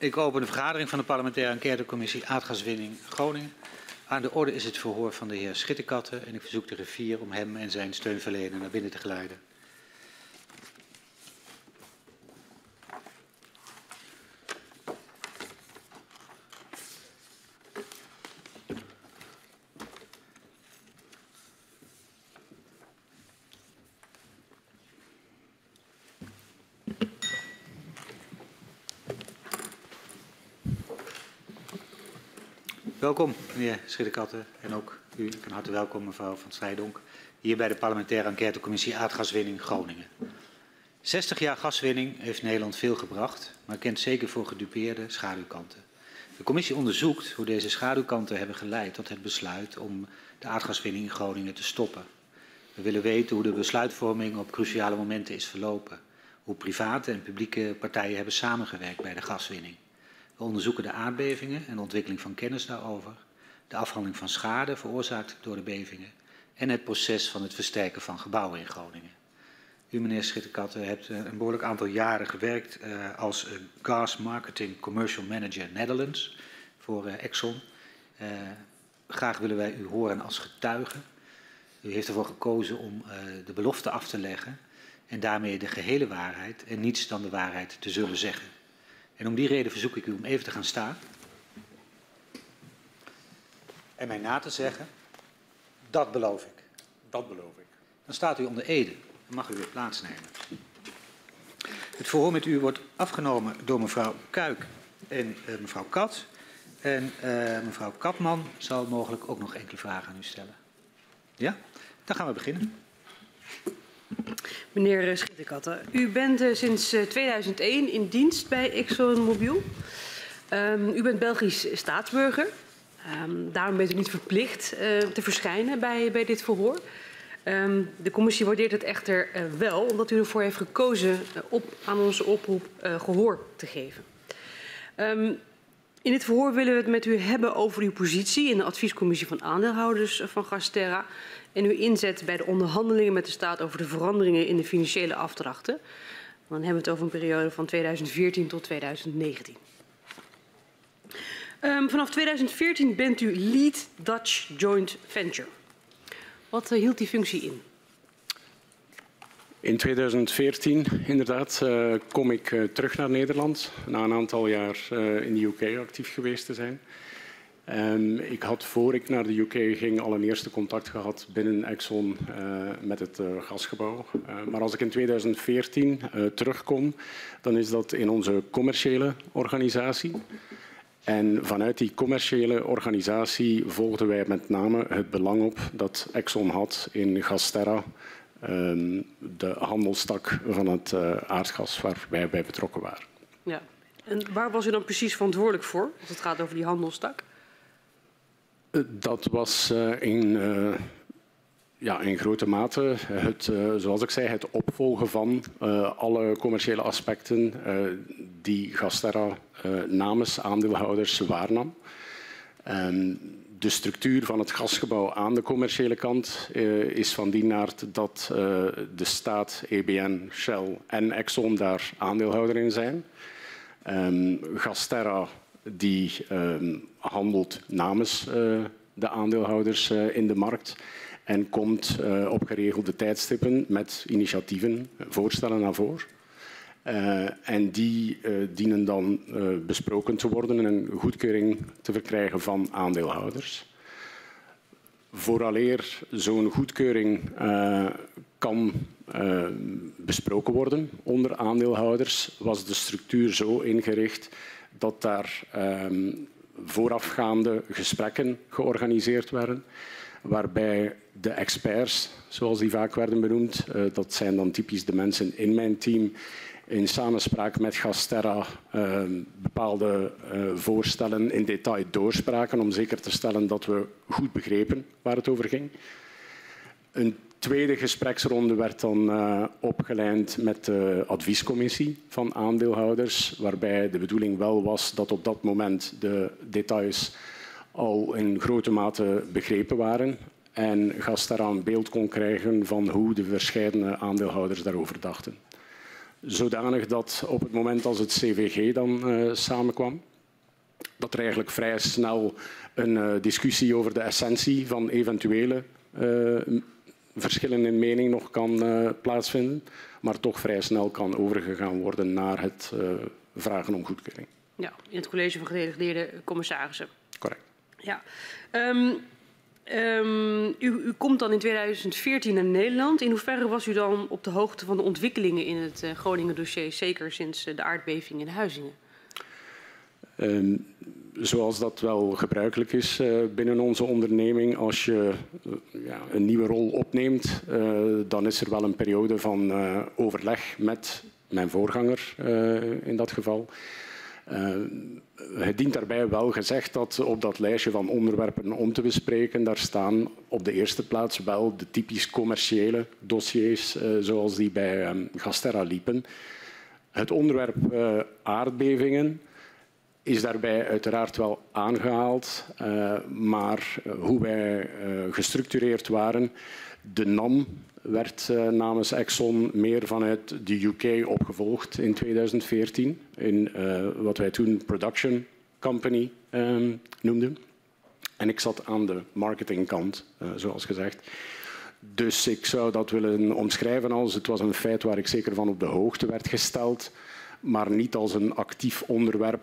Ik open de vergadering van de parlementaire enquêtecommissie aardgaswinning Groningen. Aan de orde is het verhoor van de heer Schitterkatten en ik verzoek de griffier om hem en zijn steunverlener naar binnen te geleiden. Welkom, meneer Schitterkatten. En ook u van harte welkom, mevrouw Van Strijdonk. Hier bij de parlementaire enquêtecommissie Aardgaswinning Groningen. 60 jaar gaswinning heeft Nederland veel gebracht, maar kent zeker voor gedupeerde schaduwkanten. De commissie onderzoekt hoe deze schaduwkanten hebben geleid tot het besluit om de aardgaswinning in Groningen te stoppen. We willen weten hoe de besluitvorming op cruciale momenten is verlopen. Hoe private en publieke partijen hebben samengewerkt bij de gaswinning. We onderzoeken de aardbevingen en ontwikkeling van kennis daarover, de afhandeling van schade veroorzaakt door de bevingen en het proces van het versterken van gebouwen in Groningen. U, meneer Schitterkatten, hebt een behoorlijk aantal jaren gewerkt uh, als uh, Gas Marketing Commercial Manager Netherlands voor Exxon. graag willen wij u horen als getuige. U heeft ervoor gekozen om de belofte af te leggen en daarmee de gehele waarheid en niets dan de waarheid te zullen zeggen. En om die reden verzoek ik u om even te gaan staan. En mij na te zeggen, dat beloof ik. Dat beloof ik. Dan staat u onder ede. Dan mag u weer plaatsnemen. Het verhoor met u wordt afgenomen door mevrouw Kuik en uh, mevrouw Kat. En uh, mevrouw Katman zal mogelijk ook nog enkele vragen aan u stellen. Ja? Dan gaan we beginnen. Meneer Schitterkatten, u bent uh, sinds 2001 in dienst bij ExxonMobil. Um, u bent Belgisch staatsburger. Um, daarom bent u niet verplicht uh, te verschijnen bij, bij dit verhoor. Um, de commissie waardeert het echter wel, omdat u ervoor heeft gekozen op, aan onze oproep gehoor te geven. In dit verhoor willen we het met u hebben over uw positie in de adviescommissie van aandeelhouders van Gasterra en uw inzet bij de onderhandelingen met de staat over de veranderingen in de financiële afdrachten. Dan hebben we het over een periode van 2014 tot 2019. Um, vanaf 2014 bent u lead Dutch Joint Venture. Wat uh, hield die functie in? In 2014 inderdaad uh, kom ik uh, terug naar Nederland na een aantal jaar in de UK actief geweest te zijn. Um, ik had voor ik naar de UK ging al een eerste contact gehad binnen Exxon met het gasgebouw. maar als ik in 2014 terugkom, dan is dat in onze commerciële organisatie. En vanuit die commerciële organisatie volgden wij met name het belang op dat Exxon had in Gasterra, um, de handelstak van het aardgas waar wij bij betrokken waren. Ja. En waar was u dan precies verantwoordelijk voor als het gaat over die handelstak? Uh, dat was uh, in, uh, ja, in grote mate het, zoals ik zei, het opvolgen van alle commerciële aspecten die Gasterra namens aandeelhouders waarnam. De structuur van het gasgebouw aan de commerciële kant is van die aard dat de staat, EBN, Shell en Exxon daar aandeelhouder in zijn. Um, Gasterra die um, handelt namens uh, de aandeelhouders in de markt en komt op geregelde tijdstippen met initiatieven, voorstellen naar voren. En die dienen dan besproken te worden en een goedkeuring te verkrijgen van aandeelhouders. Vooraleer zo'n goedkeuring kan besproken worden onder aandeelhouders, was de structuur zo ingericht dat daar ehm, voorafgaande gesprekken georganiseerd werden, waarbij de experts, zoals die vaak werden benoemd, dat zijn dan typisch de mensen in mijn team, in samenspraak met Gasterra uh, bepaalde uh, voorstellen in detail doorspraken om zeker te stellen dat we goed begrepen waar het over ging. Een tweede gespreksronde werd dan uh, opgeleid met de adviescommissie van aandeelhouders, waarbij de bedoeling wel was dat op dat moment de details al in grote mate begrepen waren en Gasterra een beeld kon krijgen van hoe de verschillende aandeelhouders daarover dachten. Zodanig dat op het moment als het CVG dan uh, samenkwam, dat er eigenlijk vrij snel een uh, discussie over de essentie van eventuele verschillen in mening nog kan plaatsvinden, maar toch vrij snel kan overgegaan worden naar het vragen om goedkeuring. Ja, in het college van gedelegeerde commissarissen. Correct. Ja. Um, um, u, u, komt dan in 2014 naar Nederland. In hoeverre was u dan op de hoogte van de ontwikkelingen in het uh, Groningen dossier, zeker sinds de aardbeving in Huizingen? Um, zoals dat wel gebruikelijk is uh, binnen onze onderneming, als je ja, een nieuwe rol opneemt, dan is er wel een periode van overleg met mijn voorganger in dat geval. Uh, het dient daarbij wel gezegd dat op dat lijstje van onderwerpen om te bespreken, daar staan op de eerste plaats wel de typisch commerciële dossiers uh, zoals die bij um, liepen. Het onderwerp uh, aardbevingen is daarbij uiteraard wel aangehaald, maar hoe wij gestructureerd waren, de NAM werd namens Exxon meer vanuit de UK opgevolgd in 2014 in wat wij toen Production Company um, noemden. En ik zat aan de marketingkant, zoals gezegd. Dus ik zou dat willen omschrijven als het was een feit waar ik zeker van op de hoogte werd gesteld, maar niet als een actief onderwerp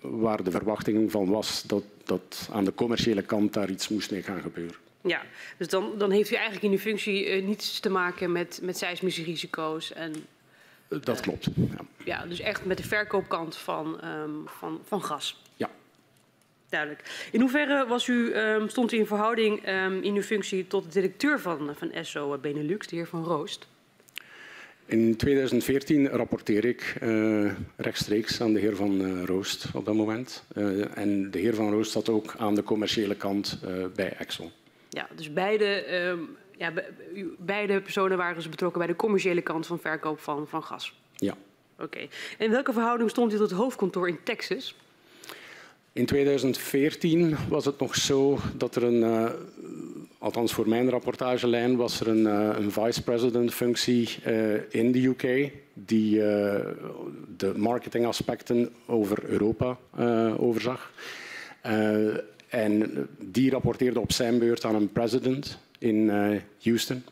waar de verwachting van was dat, dat aan de commerciële kant daar iets moest mee gaan gebeuren. Ja, dus dan, dan heeft u eigenlijk in uw functie uh, niets te maken met, met seismische risico's. En, uh, dat klopt. Ja. ja. dus echt met de verkoopkant van, um, van, van gas. Ja. Duidelijk. In hoeverre was u, um, stond u in verhouding um, in uw functie tot de directeur van, van ESSO Benelux, de heer Van Roost? In 2014 rapporteer ik uh, rechtstreeks aan de heer Van uh, Roost op dat moment. Uh, en de heer Van Roost zat ook aan de commerciële kant bij Exxon. Ja, dus beide, um, ja, be, beide personen waren dus betrokken bij de commerciële kant van verkoop van, van gas. Ja. Oké. Okay. En in welke verhouding stond u tot het hoofdkantoor in Texas? In 2014 was het nog zo dat er een, uh, althans voor mijn rapportagelijn, was er een, uh, een vice-president functie uh, in de UK die de marketingaspecten over Europa overzag. En die rapporteerde op zijn beurt aan een president in Houston.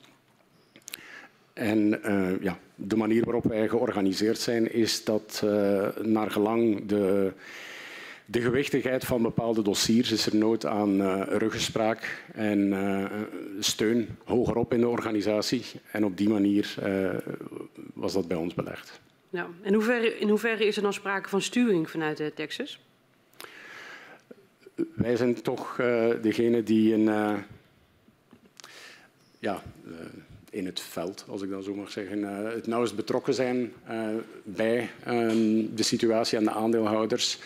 En ja, de manier waarop wij georganiseerd zijn is dat naar gelang de, de gewichtigheid van bepaalde dossiers is er nood aan uh, ruggespraak en steun hogerop in de organisatie. En op die manier was dat bij ons belegd. Ja. En hoeverre, in hoeverre is er dan sprake van sturing vanuit Texas? wij zijn toch degene die in, ja, in het veld, als ik dat zo mag zeggen, het nauwst betrokken zijn bij de situatie en de aandeelhouders.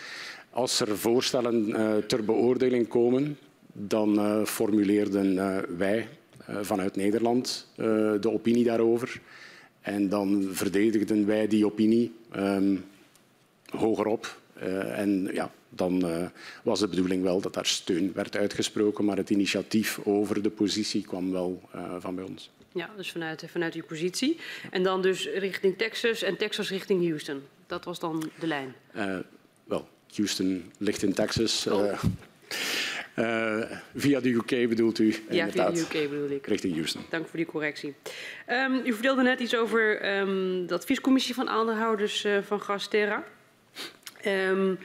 Als er voorstellen ter beoordeling komen, dan formuleerden wij vanuit Nederland de opinie daarover. En dan verdedigden wij die opinie um, hogerop. en ja, dan uh, was de bedoeling wel dat daar steun werd uitgesproken, maar het initiatief over de positie kwam wel uh, van bij ons. Ja, dus vanuit, vanuit uw positie. En dan dus richting Texas en Texas richting Houston. Dat was dan de lijn? Houston ligt in Texas. Oh. via de UK bedoelt u? Ja, via de UK bedoel ik. Richting Houston. Dank voor die correctie. Um, u vertelde net iets over um, de adviescommissie van aandeelhouders van Gasterra. Um,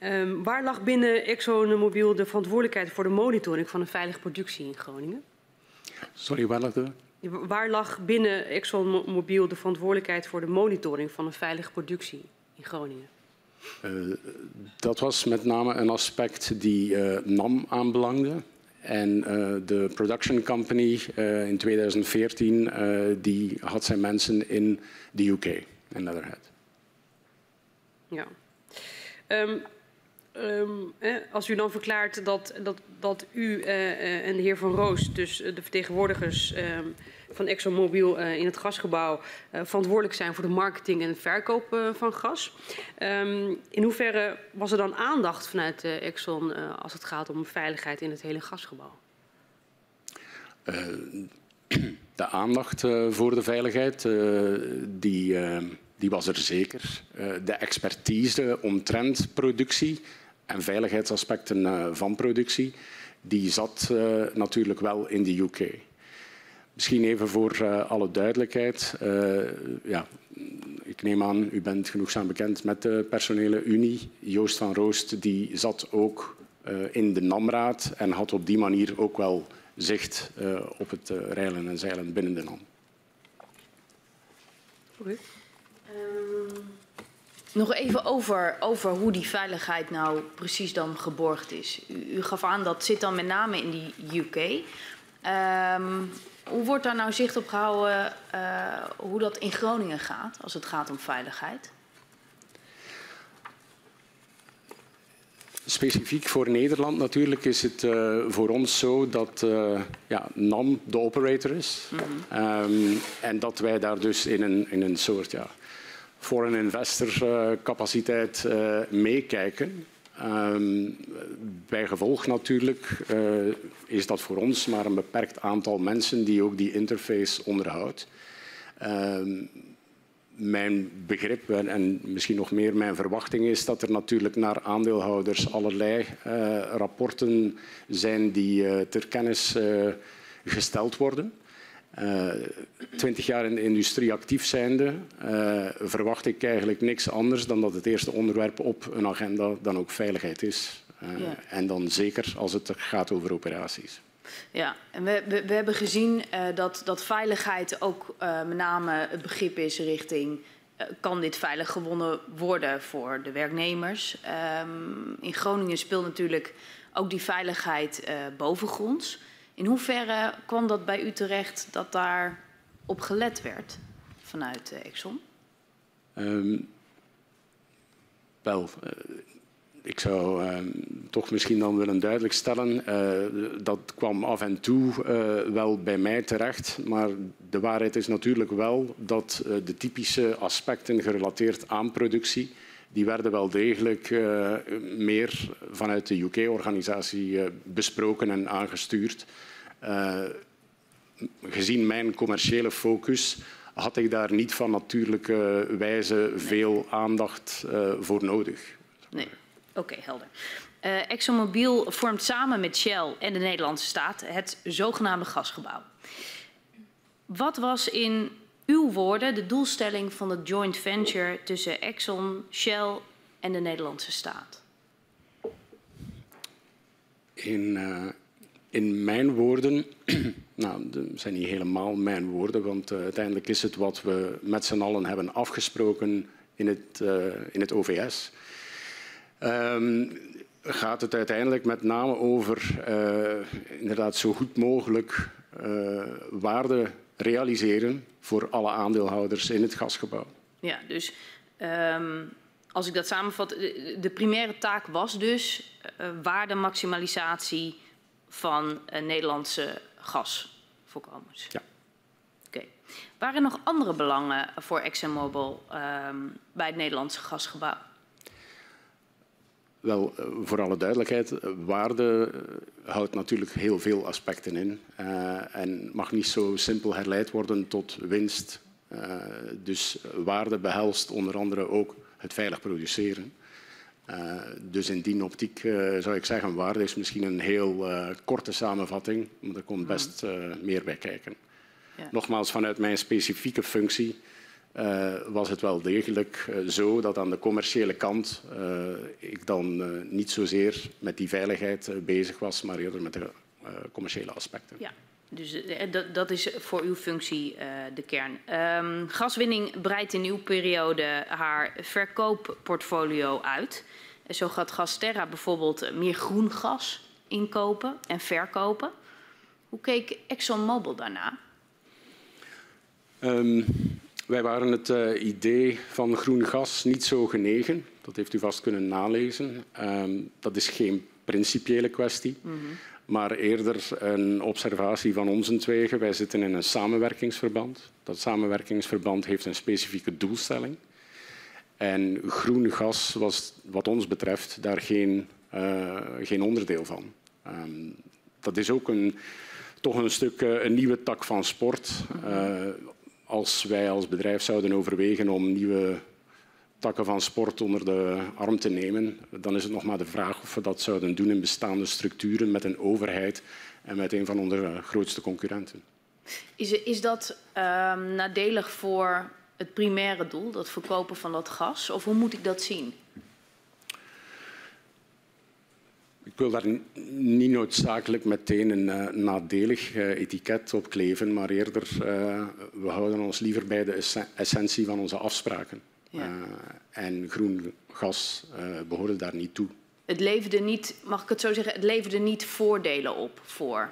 Um, waar lag binnen ExxonMobil de verantwoordelijkheid voor de monitoring van een veilige productie in Groningen? Sorry, waar lag de? Waar lag binnen ExxonMobil de verantwoordelijkheid voor de monitoring van een veilige productie in Groningen? Uh, dat was met name een aspect die uh, NAM aanbelangde. En uh, de production company in 2014 die had zijn mensen in de UK, in Netherhead. Ja. Um, Eh, als u dan verklaart dat, dat, dat u uh, en de heer Van Roos, dus de vertegenwoordigers um, van ExxonMobil uh, in het gasgebouw, verantwoordelijk zijn voor de marketing en het verkoop van gas. Um, in hoeverre was er dan aandacht vanuit Exxon als het gaat om veiligheid in het hele gasgebouw? de aandacht voor de veiligheid, die die was er zeker. De expertise omtrent productie en veiligheidsaspecten uh, van productie, die zat uh, natuurlijk wel in de UK. Misschien even voor alle duidelijkheid. ja, ik neem aan, u bent genoegzaam bekend met de personele unie. Joost van Roost die zat ook in de NAMraad en had op die manier ook wel zicht op het reilen en zeilen binnen de NAM. Nog even over, over hoe die veiligheid nou precies dan geborgd is. U, u gaf aan dat zit dan met name in die UK. Um, ehm, hoe wordt daar nou zicht op gehouden uh, hoe dat in Groningen gaat als het gaat om veiligheid? Specifiek voor Nederland natuurlijk is het uh, voor ons zo dat uh, ja, NAM de operator is. Mm -hmm. um, en dat wij daar dus in een, in een soort ja, foreign investor uh, capaciteit meekijken. Um, bij gevolg natuurlijk is dat voor ons maar een beperkt aantal mensen die ook die interface onderhoudt. Um, mijn begrip en misschien nog meer mijn verwachting is dat er natuurlijk naar aandeelhouders allerlei rapporten zijn die ter kennis gesteld worden. Twintig jaar in de industrie actief zijnde verwacht ik eigenlijk niks anders dan dat het eerste onderwerp op een agenda dan ook veiligheid is. Ja. En dan zeker als het gaat over operaties. Ja, en we, we, we hebben gezien uh, dat, dat veiligheid ook uh, met name het begrip is richting uh, kan dit veilig gewonnen worden voor de werknemers. Um, in Groningen speelt natuurlijk ook die veiligheid bovengronds. In hoeverre kwam dat bij u terecht dat daar op gelet werd vanuit Exxon? Um, wel, ik zou uh, toch misschien dan willen duidelijk stellen, uh, dat kwam af en toe wel bij mij terecht, maar de waarheid is natuurlijk wel dat de typische aspecten gerelateerd aan productie, die werden wel degelijk meer vanuit de UK-organisatie besproken en aangestuurd. gezien mijn commerciële focus had ik daar niet van natuurlijke wijze veel aandacht voor nodig. Nee. Oké, okay, helder. ExxonMobil vormt samen met Shell en de Nederlandse staat het zogenaamde gasgebouw. Wat was in uw woorden de doelstelling van het joint venture tussen Exxon, Shell en de Nederlandse staat? In, uh, in mijn woorden, nou, dat zijn niet helemaal mijn woorden, want uh, uiteindelijk is het wat we met z'n allen hebben afgesproken in het, in het OVS. Um, gaat het uiteindelijk met name over inderdaad zo goed mogelijk waarde realiseren voor alle aandeelhouders in het gasgebouw. Ja, dus um, als ik dat samenvat, de, de primaire taak was dus uh, waardemaximalisatie van Nederlandse gasvoorkomens. Ja. Oké. Okay. Waren er nog andere belangen voor ExxonMobil um, bij het Nederlandse gasgebouw? Wel, eh, voor alle duidelijkheid, eh, waarde eh, houdt natuurlijk heel veel aspecten in uh, en mag niet zo simpel herleid worden tot winst. Uh, dus waarde behelst onder andere ook het veilig produceren. Uh, dus in die optiek zou ik zeggen, waarde is misschien een heel korte samenvatting, maar er komt best meer bij kijken. Ja. Nogmaals, vanuit mijn specifieke functie uh, was het wel degelijk uh, zo dat aan de commerciële kant uh, ik dan niet zozeer met die veiligheid bezig was, maar eerder met de commerciële aspecten. Ja. Dus dat, dat is voor uw functie de kern. Um, gaswinning breidt in uw periode haar verkoopportfolio uit. Zo gaat Gasterra bijvoorbeeld meer groen gas inkopen en verkopen. Hoe keek ExxonMobil daarna? Um, wij waren het uh, idee van groen gas niet zo genegen. Dat heeft u vast kunnen nalezen. Um, dat is geen principiële kwestie, mm -hmm. maar eerder een observatie van ons tweeën. Wij zitten in een samenwerkingsverband. Dat samenwerkingsverband heeft een specifieke doelstelling. En groen gas was wat ons betreft daar geen, uh, geen onderdeel van. Um, dat is ook een, toch een stuk uh, een nieuwe tak van sport. Uh, als wij als bedrijf zouden overwegen om nieuwe takken van sport onder de arm te nemen, dan is het nog maar de vraag of we dat zouden doen in bestaande structuren met een overheid en met een van onze grootste concurrenten. Is, is dat um, nadelig voor het primaire doel, dat verkopen van dat gas? Of hoe moet ik dat zien? Ik wil daar niet noodzakelijk meteen een uh, nadelig uh, etiket op kleven, maar eerder uh, we houden ons liever bij de essentie van onze afspraken. Ja. en groen gas behoorde daar niet toe. Het leverde niet, mag ik het zo zeggen, het leverde niet voordelen op voor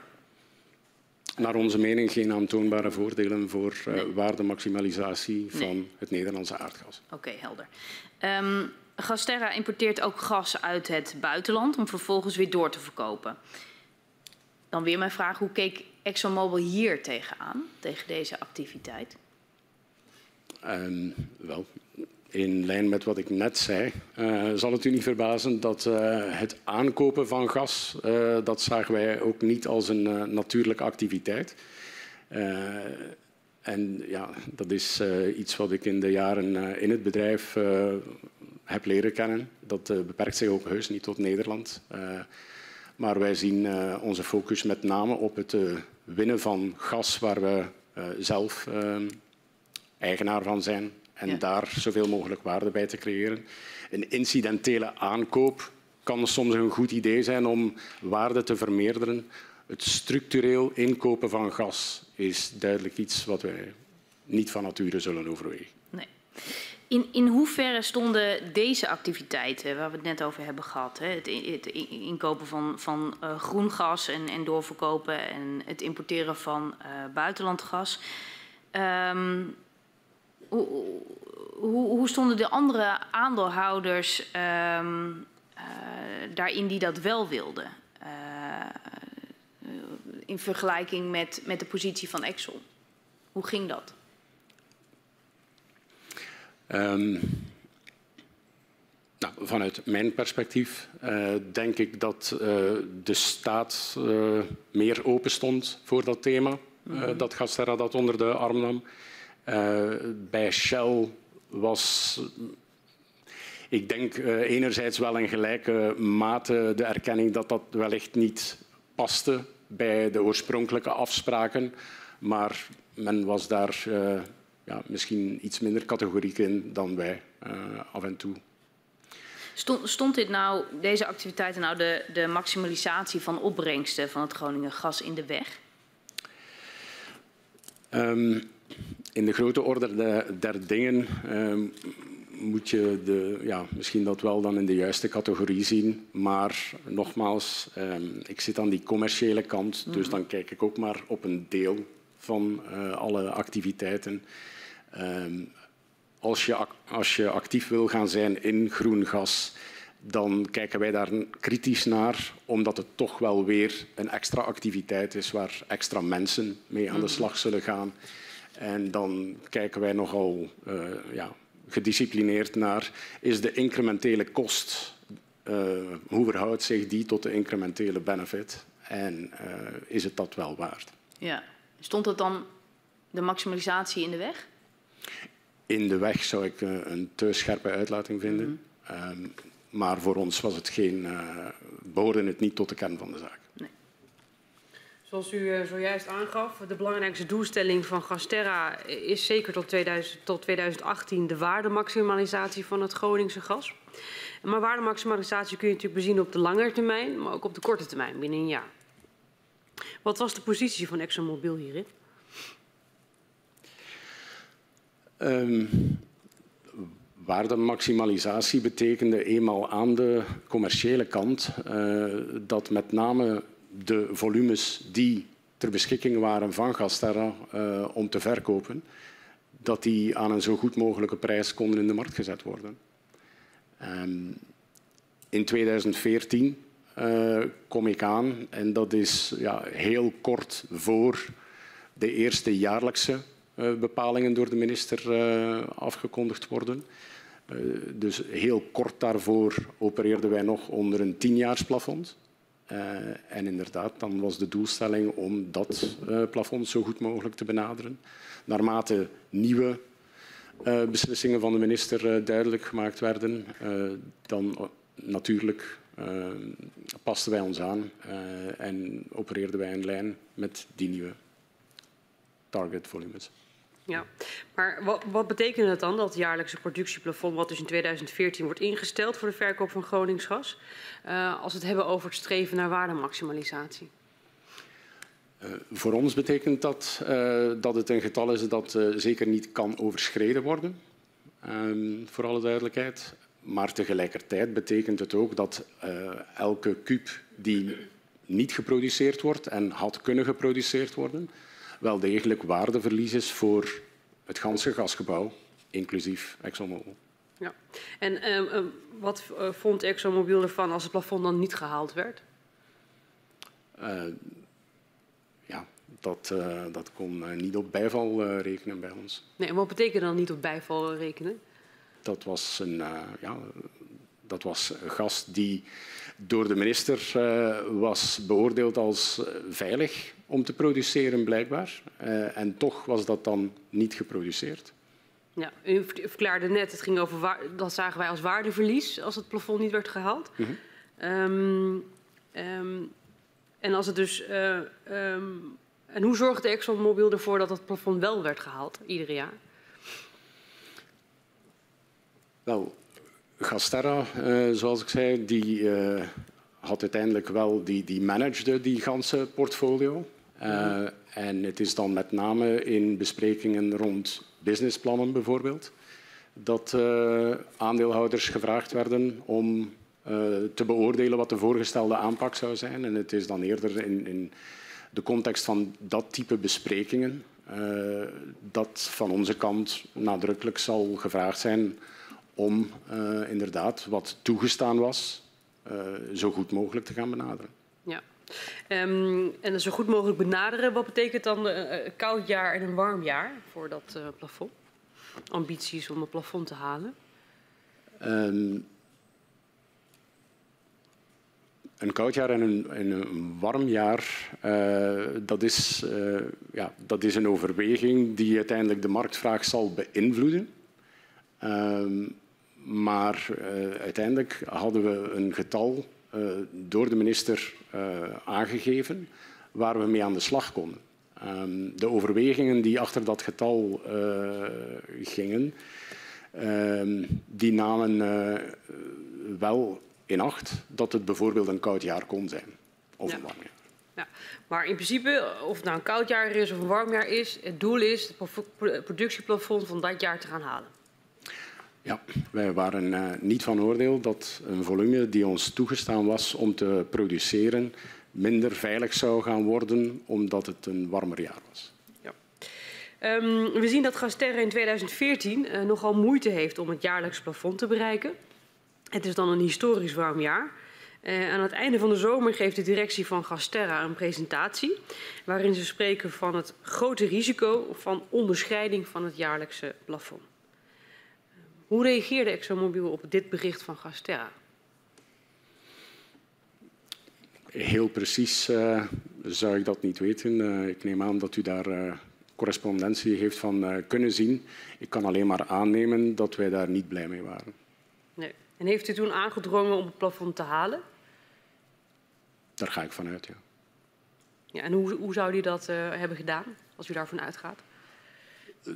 naar onze mening geen aantoonbare voordelen voor uh, waardemaximalisatie van nee. het Nederlandse aardgas. Oké, okay, helder. Um, Gasterra importeert ook gas uit het buitenland om vervolgens weer door te verkopen. Dan weer mijn vraag, hoe keek ExxonMobil hier tegenaan, tegen deze activiteit? Um, wel, in lijn met wat ik net zei, uh, zal het u niet verbazen dat uh, het aankopen van gas, uh, dat zagen wij ook niet als een natuurlijke activiteit. en ja, dat is iets wat ik in de jaren in het bedrijf heb leren kennen. Dat beperkt zich ook heus niet tot Nederland. maar wij zien onze focus met name op het winnen van gas waar we zelf eigenaar van zijn en ja. daar zoveel mogelijk waarde bij te creëren. Een incidentele aankoop kan soms een goed idee zijn om waarde te vermeerderen. Het structureel inkopen van gas is duidelijk iets wat wij niet van nature zullen overwegen. Nee. In, in hoeverre stonden deze activiteiten, waar we het net over hebben gehad, hè, het, inkopen van, van uh, groen gas en, en, doorverkopen en het importeren van uh, buitenlandgas, um, hoe, hoe, stonden de andere aandeelhouders um, uh, daarin die dat wel wilden? In vergelijking met, met de positie van Exxon. Hoe ging dat? Um, nou, vanuit mijn perspectief uh, denk ik dat uh, de staat uh, meer open stond voor dat thema. -hmm. dat Gasterra dat onder de arm nam. Bij Shell was, ik denk enerzijds wel in gelijke mate de erkenning dat dat wellicht niet paste bij de oorspronkelijke afspraken, maar men was daar ja, misschien iets minder categoriek in dan wij af en toe. Stond, stond, dit nou, deze activiteiten nou de, de maximalisatie van opbrengsten van het Groningen gas in de weg? Um, in de grote orde der dingen um, moet je de, ja, misschien dat wel dan in de juiste categorie zien. Maar nogmaals, um, ik zit aan die commerciële kant, dus dan kijk ik ook maar op een deel van uh, alle activiteiten. Um, als, je, als je actief wil gaan zijn in groen gas, dan kijken wij daar kritisch naar, omdat het toch wel weer een extra activiteit is waar extra mensen mee aan de slag zullen gaan. En dan kijken wij nogal uh, ja, gedisciplineerd naar, is de incrementele kost, uh, hoe verhoudt zich die tot de incrementele benefit? En uh, is het dat wel waard? Ja. Stond het dan de maximalisatie in de weg? In de weg zou ik een te scherpe uitlating vinden. Mm -hmm. um, maar voor ons was het geen, behoorde het niet tot de kern van de zaak. Zoals u uh, zojuist aangaf, de belangrijkste doelstelling van Gasterra is zeker tot, 2000, tot 2018 de waardemaximalisatie van het Groningse gas. Maar waardemaximalisatie kun je natuurlijk bezien op de lange termijn, maar ook op de korte termijn, binnen een jaar. Wat was de positie van ExxonMobil hierin? Um, waardemaximalisatie betekende eenmaal aan de commerciële kant uh, dat met name de volumes die ter beschikking waren van Gasterra uh, om te verkopen, dat die aan een zo goed mogelijke prijs konden in de markt gezet worden. Um, in 2014 uh, kom ik aan en dat is ja, heel kort voor de eerste jaarlijkse bepalingen door de minister uh, afgekondigd worden. Uh, dus heel kort daarvoor opereerden wij nog onder een tienjaarsplafond. en inderdaad, dan was de doelstelling om dat plafond zo goed mogelijk te benaderen. Naarmate nieuwe beslissingen van de minister duidelijk gemaakt werden, dan natuurlijk pasten wij ons aan en opereerden wij in lijn met die nieuwe target volumes. Ja, maar wat, wat, betekent het dan, dat jaarlijkse productieplafond, wat dus in 2014 wordt ingesteld voor de verkoop van Groningsgas, uh, als we het hebben over het streven naar waardemaximalisatie? Uh, voor ons betekent dat uh, dat het een getal is dat zeker niet kan overschreden worden, ehm, voor alle duidelijkheid. Maar tegelijkertijd betekent het ook dat elke kuub die niet geproduceerd wordt en had kunnen geproduceerd worden, wel degelijk waardeverlies is voor het ganse gasgebouw, inclusief ExxonMobil. Ja. En uh, wat uh, vond ExxonMobil ervan als het plafond dan niet gehaald werd? Uh, ja, dat, dat kon niet op bijval rekenen bij ons. Nee, en wat betekent dan niet op bijval rekenen? Dat was een, ja, dat was een gas die door de minister was beoordeeld als veilig om te produceren, blijkbaar. Uh, en toch was dat dan niet geproduceerd. Ja, u verklaarde net, het ging over dat zagen wij als waardeverlies als het plafond niet werd gehaald. Mm -hmm. um, um, en als het dus. Uh, um, en hoe zorgde ExxonMobil ervoor dat het plafond wel werd gehaald, ieder jaar? Wel, Gasterra, uh, zoals ik zei, die had uiteindelijk wel die, die managede die ganse portfolio. Uh, en het is dan met name in besprekingen rond businessplannen bijvoorbeeld dat uh, aandeelhouders gevraagd werden om uh, te beoordelen wat de voorgestelde aanpak zou zijn. En het is dan eerder in, in de context van dat type besprekingen dat van onze kant nadrukkelijk zal gevraagd zijn om inderdaad wat toegestaan was zo goed mogelijk te gaan benaderen. Um, en zo goed mogelijk benaderen. Wat betekent dan een koud jaar en een warm jaar voor dat uh, plafond? Ambities om het plafond te halen? Um, een koud jaar en een, en een warm jaar, dat, is, ja, dat is een overweging die uiteindelijk de marktvraag zal beïnvloeden. Um, maar uiteindelijk hadden we een getal door de minister uh, aangegeven waar we mee aan de slag konden. Um, de overwegingen die achter dat getal uh, gingen, um, die namen wel in acht dat het bijvoorbeeld een koud jaar kon zijn. Of ja. een warm jaar. Ja, maar in principe, of het nou een koud jaar is of een warm jaar is, het doel is het productieplafond van dat jaar te gaan halen. Ja, wij waren uh, niet van oordeel dat een volume die ons toegestaan was om te produceren minder veilig zou gaan worden omdat het een warmer jaar was. Ja. Um, we zien dat Gasterre in 2014 uh, nogal moeite heeft om het jaarlijks plafond te bereiken. Het is dan een historisch warm jaar. Uh, aan het einde van de zomer geeft de directie van Gasterra een presentatie waarin ze spreken van het grote risico van onderscheiding van het jaarlijkse plafond. Hoe reageerde ExxonMobil op dit bericht van Gasterra? Heel precies uh, zou ik dat niet weten. Uh, ik neem aan dat u daar uh, correspondentie heeft van kunnen zien. Ik kan alleen maar aannemen dat wij daar niet blij mee waren. Nee. En heeft u toen aangedrongen om het plafond te halen? Daar ga ik vanuit, ja. ja en hoe, hoe zou u dat hebben gedaan, als u daarvan uitgaat?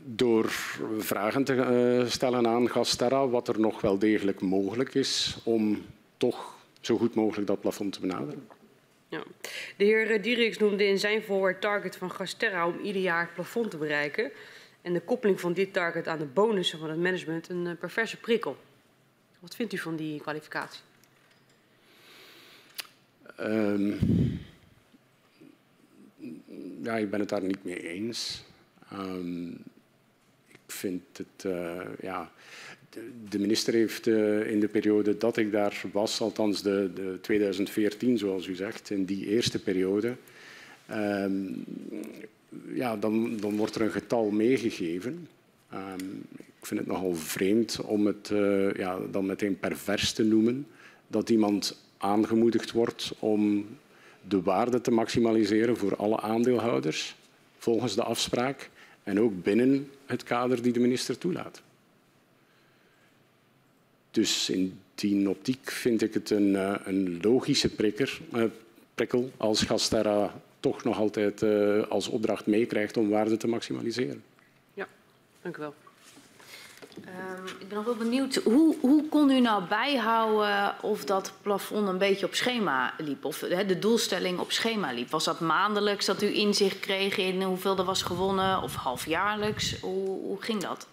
Door vragen te uh, stellen aan Gasterra wat er nog wel degelijk mogelijk is om toch zo goed mogelijk dat plafond te benaderen. Ja. De heer Dieriks noemde in zijn forward target van Gasterra om ieder jaar het plafond te bereiken. En de koppeling van dit target aan de bonussen van het management een uh, perverse prikkel. Wat vindt u van die kwalificatie? Um, ja, ik ben het daar niet mee eens. Um, vind het, uh, ja, de, minister heeft uh, in de periode dat ik daar was, althans de, de 2014 zoals u zegt, in die eerste periode, um, ja, dan, dan wordt er een getal meegegeven. Um, ik vind het nogal vreemd om het uh, ja, dan meteen pervers te noemen, dat iemand aangemoedigd wordt om de waarde te maximaliseren voor alle aandeelhouders volgens de afspraak en ook binnen het kader die de minister toelaat. Dus in die optiek vind ik het een, uh, een logische prikker, uh, prikkel als Gasterra toch nog altijd uh, als opdracht meekrijgt om waarde te maximaliseren. Ja, dank u wel. Um, ik ben nog wel benieuwd, hoe, hoe kon u nou bijhouden of dat plafond een beetje op schema liep? Of de doelstelling op schema liep? Was dat maandelijks dat u inzicht kreeg in hoeveel er was gewonnen? Of halfjaarlijks? Hoe, hoe ging dat?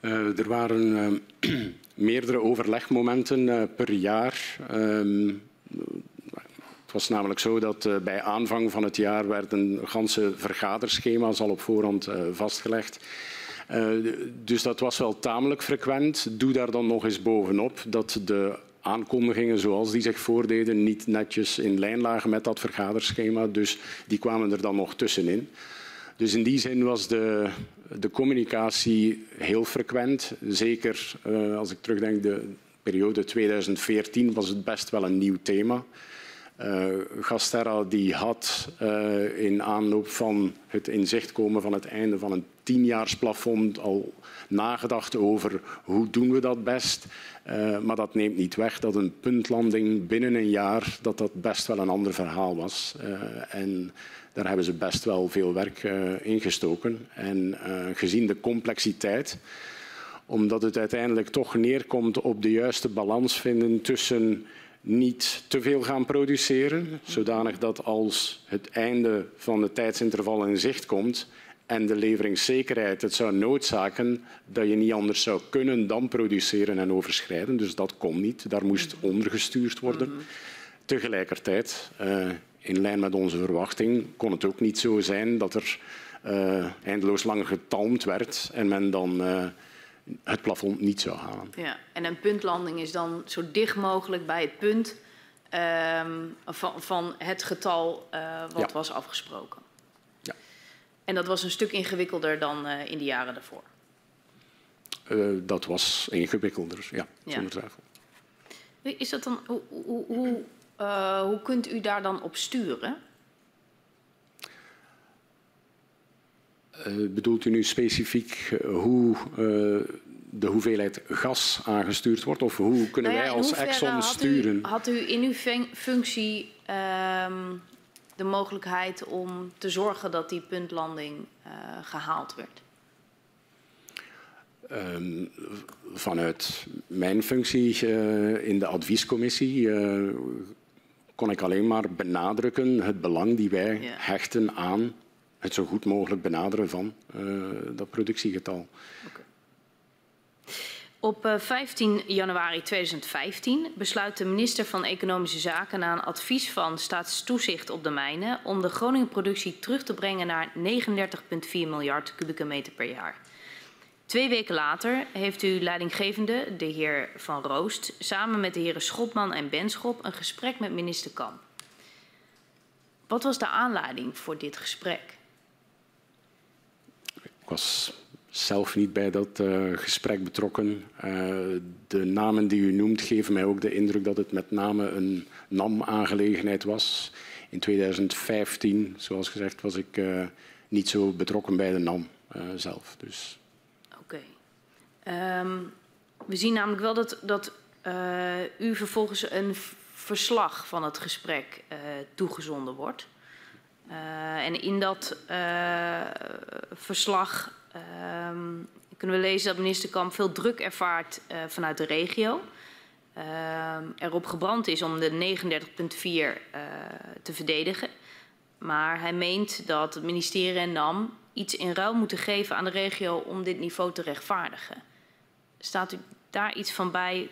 Uh, er waren uh, meerdere overlegmomenten uh, per jaar. Um, het was namelijk zo dat bij aanvang van het jaar werden ganse vergaderschema's al op voorhand vastgelegd. Uh, dus dat was wel tamelijk frequent. Doe daar dan nog eens bovenop dat de aankondigingen zoals die zich voordeden niet netjes in lijn lagen met dat vergaderschema. Dus die kwamen er dan nog tussenin. Dus in die zin was de, de communicatie heel frequent. Zeker uh, als ik terugdenk, de periode 2014 was het best wel een nieuw thema. Uh, Gasterra die had in aanloop van het inzicht komen van het einde van een tienjaarsplafond al nagedacht over hoe doen we dat best. Uh, maar dat neemt niet weg dat een puntlanding binnen een jaar dat dat best wel een ander verhaal was. en daar hebben ze best wel veel werk in gestoken. En gezien de complexiteit omdat het uiteindelijk toch neerkomt op de juiste balans vinden tussen niet te veel gaan produceren, zodanig dat als het einde van het tijdsinterval in zicht komt en de leveringszekerheid het zou noodzaken dat je niet anders zou kunnen dan produceren en overschrijden. Dus dat kon niet, daar moest ondergestuurd worden. Tegelijkertijd, uh, in lijn met onze verwachting, kon het ook niet zo zijn dat er uh, eindeloos lang getalmd werd en men dan uh, het plafond niet zou halen. Ja, en een puntlanding is dan zo dicht mogelijk bij het punt um, van, van, het getal wat ja. was afgesproken. En dat was een stuk ingewikkelder dan uh, in de jaren daarvoor. Uh, dat was ingewikkelder, ja, ja. zonder twijfel. Is dat dan, hoe, hoe, hoe, hoe kunt u daar dan op sturen? Bedoelt u nu specifiek hoe de hoeveelheid gas aangestuurd wordt? Of hoe kunnen nou ja, wij als Exxon had sturen? U, had u in uw functie um, de mogelijkheid om te zorgen dat die puntlanding gehaald werd? Um, vanuit mijn functie in de adviescommissie kon ik alleen maar benadrukken het belang die wij ja. hechten aan het zo goed mogelijk benaderen van dat productiegetal. Okay. Op uh, 15 januari 2015 besluit de minister van Economische Zaken na een advies van staatstoezicht op de mijnen om de Groningen productie terug te brengen naar 39,4 miljard kubieke meter per jaar. Twee weken later heeft uw leidinggevende, de heer Van Roost, samen met de heren Schotman en Benschop een gesprek met minister Kamp. Wat was de aanleiding voor dit gesprek? Ik was zelf niet bij dat uh, gesprek betrokken. Uh, de namen die u noemt geven mij ook de indruk dat het met name een NAM-aangelegenheid was. In 2015, zoals gezegd, was ik uh, niet zo betrokken bij de NAM zelf. Dus. Oké. Um, we zien namelijk wel dat, dat u vervolgens een verslag van het gesprek toegezonden wordt. En in dat verslag uh, kunnen we lezen dat minister Kamp veel druk ervaart uh, vanuit de regio. erop gebrand is om de 39,4 te verdedigen. Maar hij meent dat het ministerie en NAM iets in ruil moeten geven aan de regio om dit niveau te rechtvaardigen. Staat u daar iets van bij?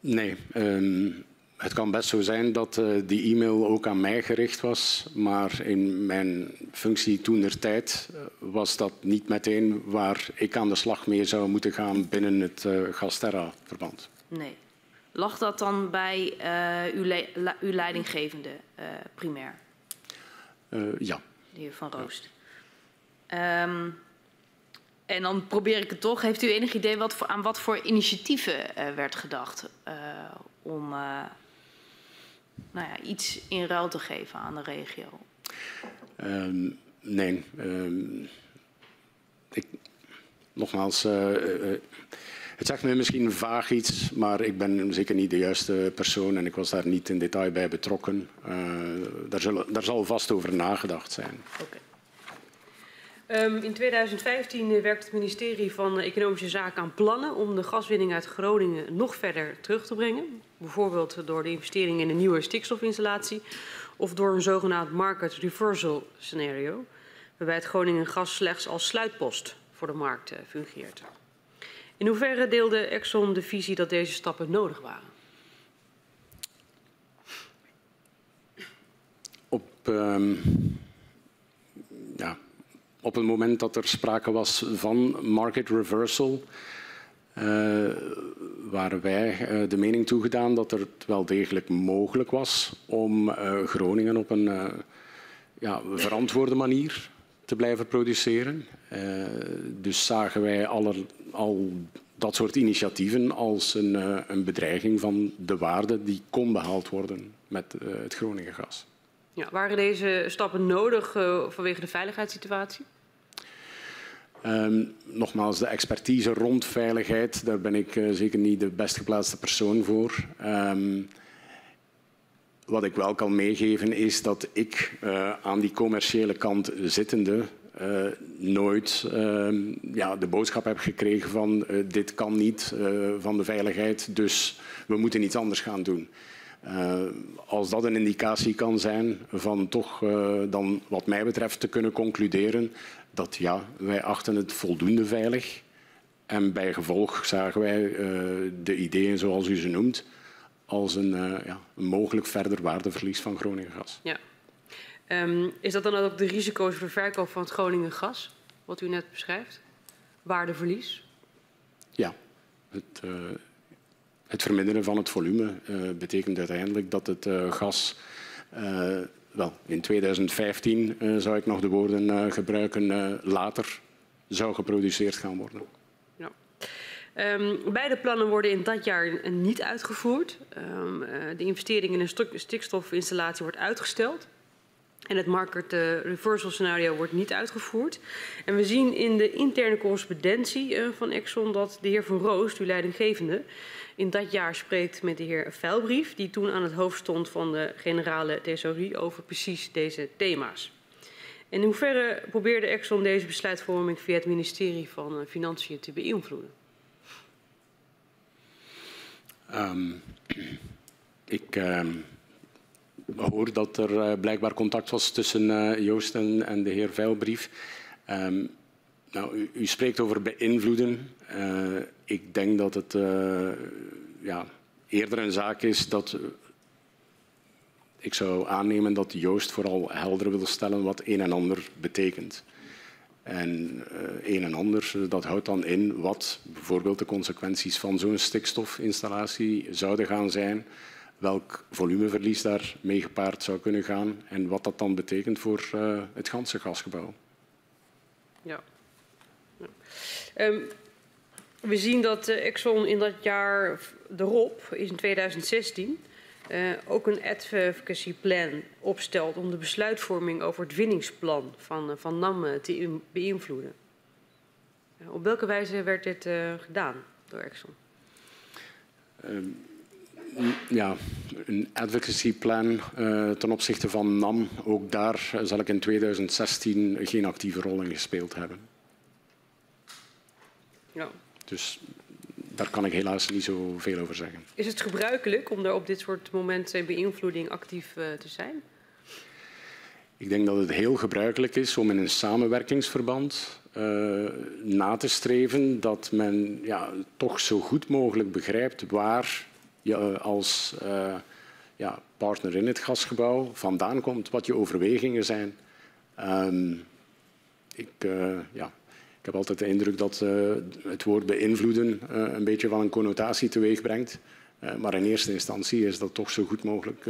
Nee. Um het kan best zo zijn dat uh, die e-mail ook aan mij gericht was, maar in mijn functie toen der tijd uh, was dat niet meteen waar ik aan de slag mee zou moeten gaan binnen het uh, Gasterra-verband. Nee. Lag dat dan bij uw, le uw, leidinggevende primair? ja. De heer Van Roost. Ja. Um, en dan probeer ik het toch. Heeft u enig idee wat voor, aan wat voor initiatieven werd gedacht om nou ja, iets in ruil te geven aan de regio? Um, nee. Um, ik, nogmaals, het zegt me misschien vaag iets, maar ik ben zeker niet de juiste persoon en ik was daar niet in detail bij betrokken. daar, zullen, daar zal vast over nagedacht zijn. Okay. Um, in 2015 werkt het ministerie van Economische Zaken aan plannen om de gaswinning uit Groningen nog verder terug te brengen. Bijvoorbeeld door de investering in een nieuwe stikstofinstallatie of door een zogenaamd market reversal scenario, waarbij het Groningen gas slechts als sluitpost voor de markt uh, fungeert. In hoeverre deelde Exxon de visie dat deze stappen nodig waren? Op um, ja, op het moment dat er sprake was van market reversal, waren wij uh, de mening toegedaan dat het wel degelijk mogelijk was om uh, Groningen op een ja, verantwoorde manier te blijven produceren. dus zagen wij al dat soort initiatieven als een, een, bedreiging van de waarde die kon behaald worden met het Groningen gas. Ja, waren deze stappen nodig vanwege de veiligheidssituatie? Um, nogmaals, de expertise rond veiligheid, daar ben ik uh, zeker niet de best geplaatste persoon voor. Um, wat ik wel kan meegeven is dat ik uh, aan die commerciële kant zittende uh, nooit uh, ja, de boodschap heb gekregen van dit kan niet van de veiligheid, dus we moeten iets anders gaan doen. Als dat een indicatie kan zijn van toch dan wat mij betreft te kunnen concluderen dat ja, wij achten het voldoende veilig. En bij gevolg zagen wij uh, de ideeën zoals u ze noemt als een, ja, een mogelijk verder waardeverlies van Groningen gas. Ja. Um, is dat dan ook de risico's voor de verkoop van het Groningen gas, wat u net beschrijft? Waardeverlies? Ja. Het, uh, het verminderen van het volume betekent uiteindelijk dat het gas wel, in 2015 uh, zou ik nog de woorden uh, gebruiken, uh, later zou geproduceerd gaan worden. Ja. Um, beide plannen worden in dat jaar niet uitgevoerd. Um, de investering in een stikstofinstallatie wordt uitgesteld. En het market reversal scenario wordt niet uitgevoerd. En we zien in de interne correspondentie van Exxon dat de heer Van Roost, uw leidinggevende, in dat jaar spreekt met de heer Vuilbrief, die toen aan het hoofd stond van de generale thesaurie over precies deze thema's. In hoeverre probeerde Exxon deze besluitvorming via het ministerie van eh, Financiën te beïnvloeden? Um, ik um, hoor dat er uh, blijkbaar contact was tussen uh, Joost en, de heer Vuilbrief. Um, nou, u, spreekt over beïnvloeden. Uh, ik denk dat het uh, ja, eerder een zaak is dat. Uh, ik zou aannemen dat Joost vooral helder wil stellen wat een en ander betekent. En een en ander, dat houdt dan in wat bijvoorbeeld de consequenties van zo'n stikstofinstallatie zouden gaan zijn, welk volumeverlies daar mee gepaard zou kunnen gaan en wat dat dan betekent voor het ganse gasgebouw. Ja. Um, we zien dat uh, Exxon in dat jaar erop, in 2016, uh, ook een advocacy plan opstelt om de besluitvorming over het winningsplan van, uh, van NAM te beïnvloeden. op welke wijze werd dit gedaan door Exxon? Um, ja, een advocacy plan ten opzichte van NAM, ook daar zal ik in 2016 geen actieve rol in gespeeld hebben. Ja. Dus daar kan ik helaas niet zoveel over zeggen. Is het gebruikelijk om er op dit soort momenten beïnvloeding actief uh, te zijn? Ik denk dat het heel gebruikelijk is om in een samenwerkingsverband uh, na te streven dat men ja, toch zo goed mogelijk begrijpt waar je als uh, ja, partner in het gasgebouw vandaan komt, wat je overwegingen zijn. Um, ik, ja, ik heb altijd de indruk dat uh, het woord beïnvloeden uh, een beetje van een connotatie teweeg brengt. Uh, maar in eerste instantie is dat toch zo goed mogelijk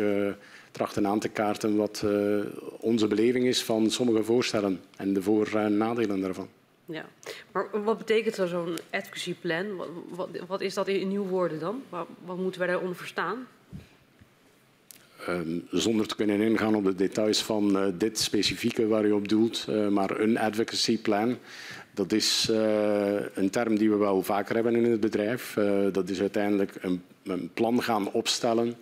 trachten aan te kaarten wat onze beleving is van sommige voorstellen en de voor- en nadelen daarvan. Ja, maar wat betekent zo'n advocacy plan? Wat, wat, wat, is dat in nieuw woorden dan? Wat, wat moeten wij daaronder verstaan? Um, zonder te kunnen ingaan op de details van uh, dit specifieke waar u op doelt, uh, maar een advocacy plan, dat is uh, een term die we wel vaker hebben in het bedrijf. dat is uiteindelijk een, een plan gaan opstellen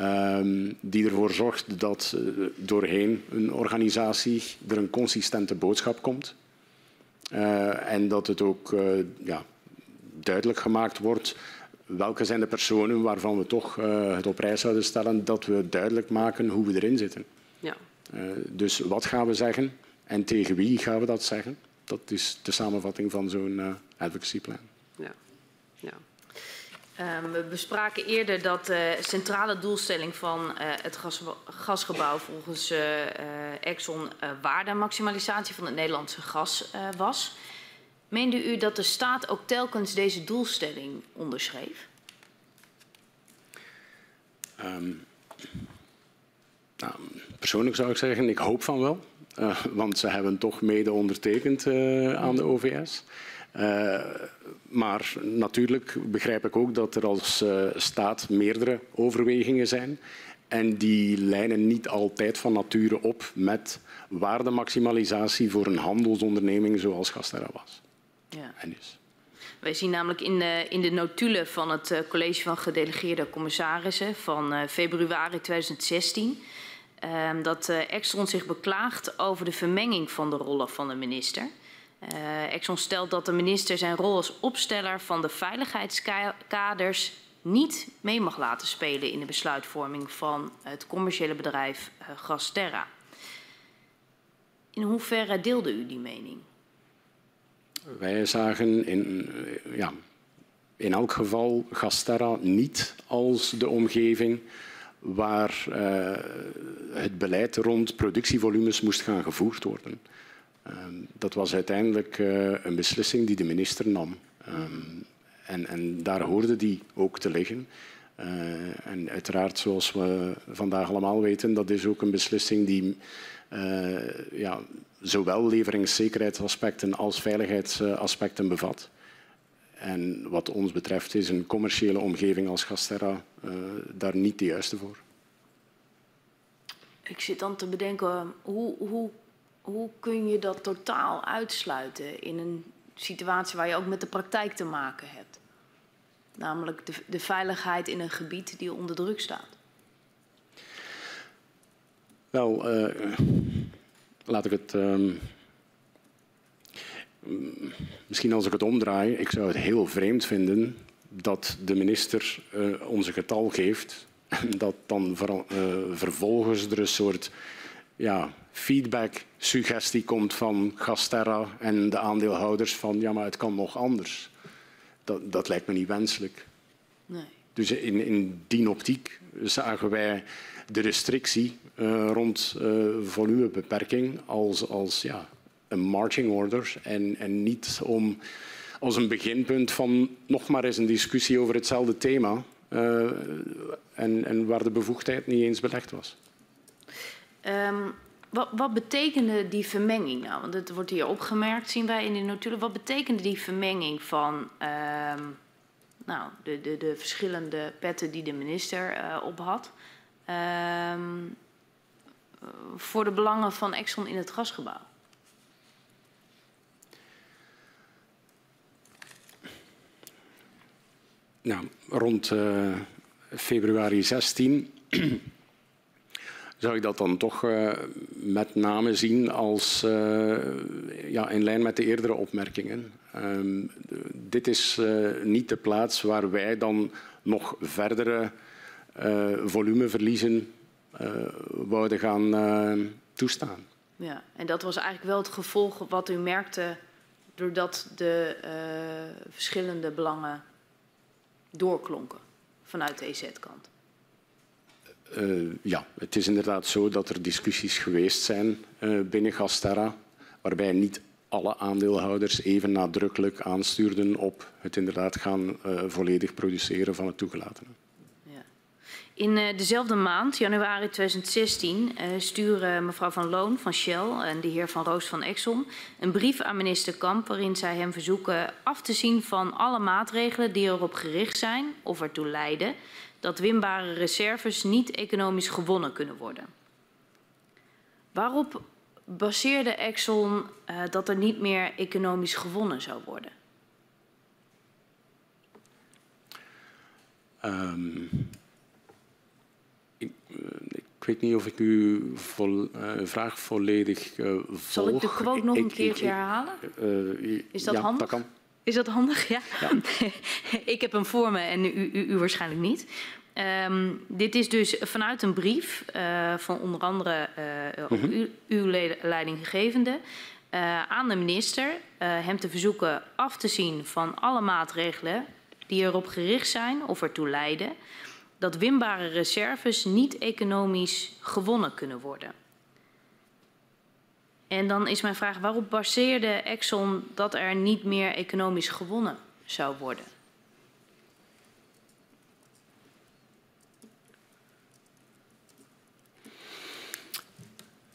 um, die ervoor zorgt dat doorheen een organisatie er een consistente boodschap komt. en dat het ook ja, duidelijk gemaakt wordt welke zijn de personen waarvan we toch uh, het op prijs zouden stellen dat we duidelijk maken hoe we erin zitten. Ja. Dus wat gaan we zeggen en tegen wie gaan we dat zeggen? Dat is de samenvatting van zo'n uh, advocacy plan. Ja. ja. Um, we bespraken eerder dat de centrale doelstelling van het gas, gasgebouw volgens Exxon waardemaximalisatie van het Nederlandse gas was. Meende u dat de staat ook telkens deze doelstelling onderschreef? Um, nou, persoonlijk zou ik zeggen, ik hoop van wel. Uh, want ze hebben toch mede ondertekend uh, aan de OVS. Uh, maar natuurlijk begrijp ik ook dat er als staat meerdere overwegingen zijn. En die lijnen niet altijd van nature op met waardemaximalisatie voor een handelsonderneming zoals Gasterra was. Ja. En is. Wij zien namelijk in de, in de notulen van het College van Gedelegeerde Commissarissen van uh, februari 2016 uh, dat uh, Exxon zich beklaagt over de vermenging van de rollen van de minister. Exxon stelt dat de minister zijn rol als opsteller van de veiligheidskaders niet mee mag laten spelen in de besluitvorming van het commerciële bedrijf Gasterra. In hoeverre deelde u die mening? Wij zagen in, ja, in elk geval Gasterra niet als de omgeving waar uh, het beleid rond productievolumes moest gaan gevoerd worden. Um, dat was uiteindelijk uh, een beslissing die de minister nam. Um, en, en, daar hoorde die ook te liggen. Uh, en uiteraard, zoals we vandaag allemaal weten, dat is ook een beslissing die ja, zowel leveringszekerheidsaspecten als veiligheidsaspecten bevat. En wat ons betreft is een commerciële omgeving als Gasterra uh, daar niet de juiste voor. Ik zit dan te bedenken, hoe, hoe, hoe kun je dat totaal uitsluiten in een situatie waar je ook met de praktijk te maken hebt? Namelijk de, de veiligheid in een gebied die onder druk staat. Wel, uh, laat ik het. Um, misschien als ik het omdraai, ik zou het heel vreemd vinden dat de minister uh, ons een getal geeft en dat dan ver, uh, vervolgens er een soort ja, feedback-suggestie komt van Gasterra en de aandeelhouders van ja, maar het kan nog anders. Dat, dat lijkt me niet wenselijk. Nee. Dus in, in die optiek zagen wij de restrictie uh, rond volumebeperking als, als ja, een marching order en, en niet om als een beginpunt van nog maar eens een discussie over hetzelfde thema uh, en, en waar de bevoegdheid niet eens belegd was. Um, wat, wat, betekende die vermenging nou? Want het wordt hier opgemerkt, zien wij in de notulen. Wat betekende die vermenging van um, nou, de, de, de, verschillende petten die de minister uh, op had? Um, voor de belangen van Exxon in het gasgebouw? Nou, rond uh, februari 16 zou ik dat dan toch uh, met name zien als uh, ja, in lijn met de eerdere opmerkingen. Um, dit is niet de plaats waar wij dan nog verdere volumeverliezen wouden gaan toestaan. Ja, en dat was eigenlijk wel het gevolg wat u merkte doordat de verschillende belangen doorklonken vanuit de EZ-kant. ja, het is inderdaad zo dat er discussies geweest zijn binnen Gasterra, waarbij niet alle aandeelhouders even nadrukkelijk aanstuurden op het inderdaad gaan volledig produceren van het toegelatene. In uh, dezelfde maand, januari 2016, uh, sturen mevrouw Van Loon van Shell en de heer Van Roos van Exxon een brief aan minister Kamp waarin zij hem verzoeken af te zien van alle maatregelen die erop gericht zijn of ertoe leiden dat winbare reserves niet economisch gewonnen kunnen worden. Waarop baseerde Exxon uh, dat er niet meer economisch gewonnen zou worden? Um, ik, weet niet of ik uw vol, uh, vraag volledig volg. Zal ik de quote nog ik, een keertje ik, herhalen? Is dat ja, handig? Dat kan. Is dat handig? Ja. ja. ik heb hem voor me en u, u, u waarschijnlijk niet. Um, dit is dus vanuit een brief uh, van onder andere uh, mm -hmm. uw leidinggevende uh, aan de minister hem te verzoeken af te zien van alle maatregelen die erop gericht zijn of ertoe leiden dat winbare reserves niet economisch gewonnen kunnen worden. En dan is mijn vraag, waarop baseerde Exxon dat er niet meer economisch gewonnen zou worden?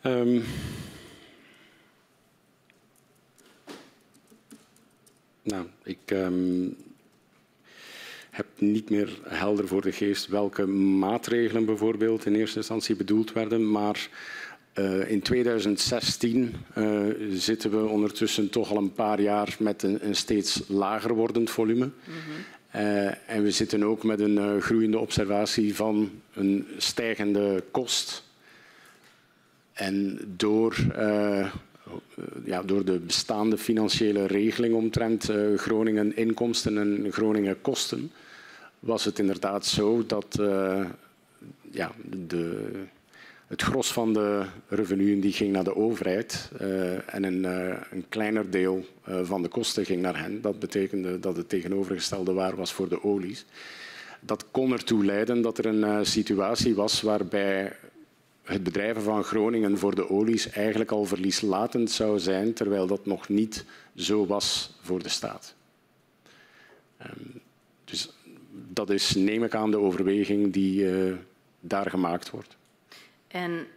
Um, nou, ik um, heb niet meer helder voor de geest welke maatregelen bijvoorbeeld in eerste instantie bedoeld werden, maar uh, in 2016 uh, zitten we ondertussen toch al een paar jaar met een, een steeds lager wordend volume. Mm -hmm. uh, en we zitten ook met een groeiende observatie van een stijgende kost en door, ja, door de bestaande financiële regeling omtrent Groningen inkomsten en Groningen kosten, was het inderdaad zo dat uh, ja, de, het gros van de revenuen die ging naar de overheid en een, een kleiner deel van de kosten ging naar hen. Dat betekende dat het tegenovergestelde waar was voor de olies. Dat kon ertoe leiden dat er een situatie was waarbij het bedrijven van Groningen voor de olies eigenlijk al verlieslatend zou zijn, terwijl dat nog niet zo was voor de staat. Um, dat is, neem ik aan, de overweging die uh, daar gemaakt wordt. En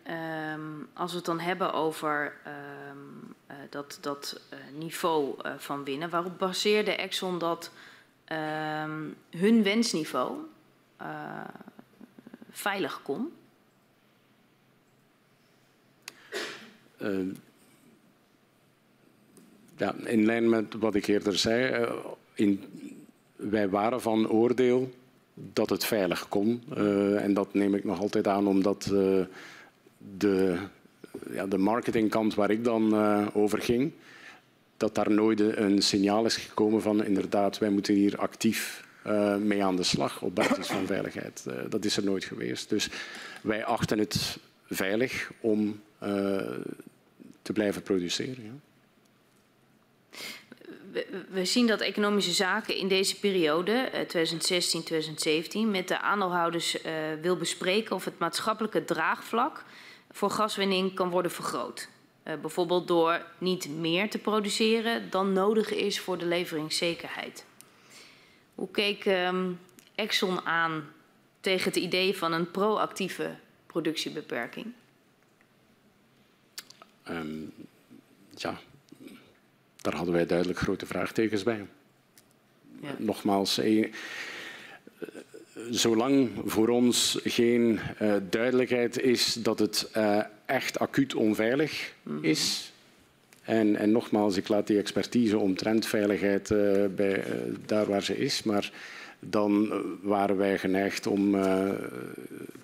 um, als we het dan hebben over um, uh, dat, dat uh, niveau van winnen, waarop baseerde Exxon dat hun wensniveau veilig kon? Uh, ja, in lijn met wat ik eerder zei, uh, in, wij waren van oordeel dat het veilig kon. Uh, en dat neem ik nog altijd aan omdat de, ja, de marketingkant waar ik dan over ging, dat daar nooit een signaal is gekomen van inderdaad, wij moeten hier actief mee aan de slag op basis van veiligheid. dat is er nooit geweest. Dus wij achten het veilig om te blijven produceren. Ja. We, zien dat economische zaken in deze periode, 2016-2017, uh, met de aandeelhouders uh, wil bespreken of het maatschappelijke draagvlak voor gaswinning kan worden vergroot. Uh, bijvoorbeeld door niet meer te produceren dan nodig is voor de leveringszekerheid. Hoe keek um, Exxon aan tegen het idee van een proactieve productiebeperking? Um, ja, daar hadden wij duidelijk grote vraagtekens bij. Ja. Nogmaals, eh, zolang voor ons geen uh, duidelijkheid is dat het uh, echt acuut onveilig mm -hmm. is. En, en, nogmaals, ik laat die expertise omtrent veiligheid uh, bij, daar waar ze is. Maar dan waren wij geneigd om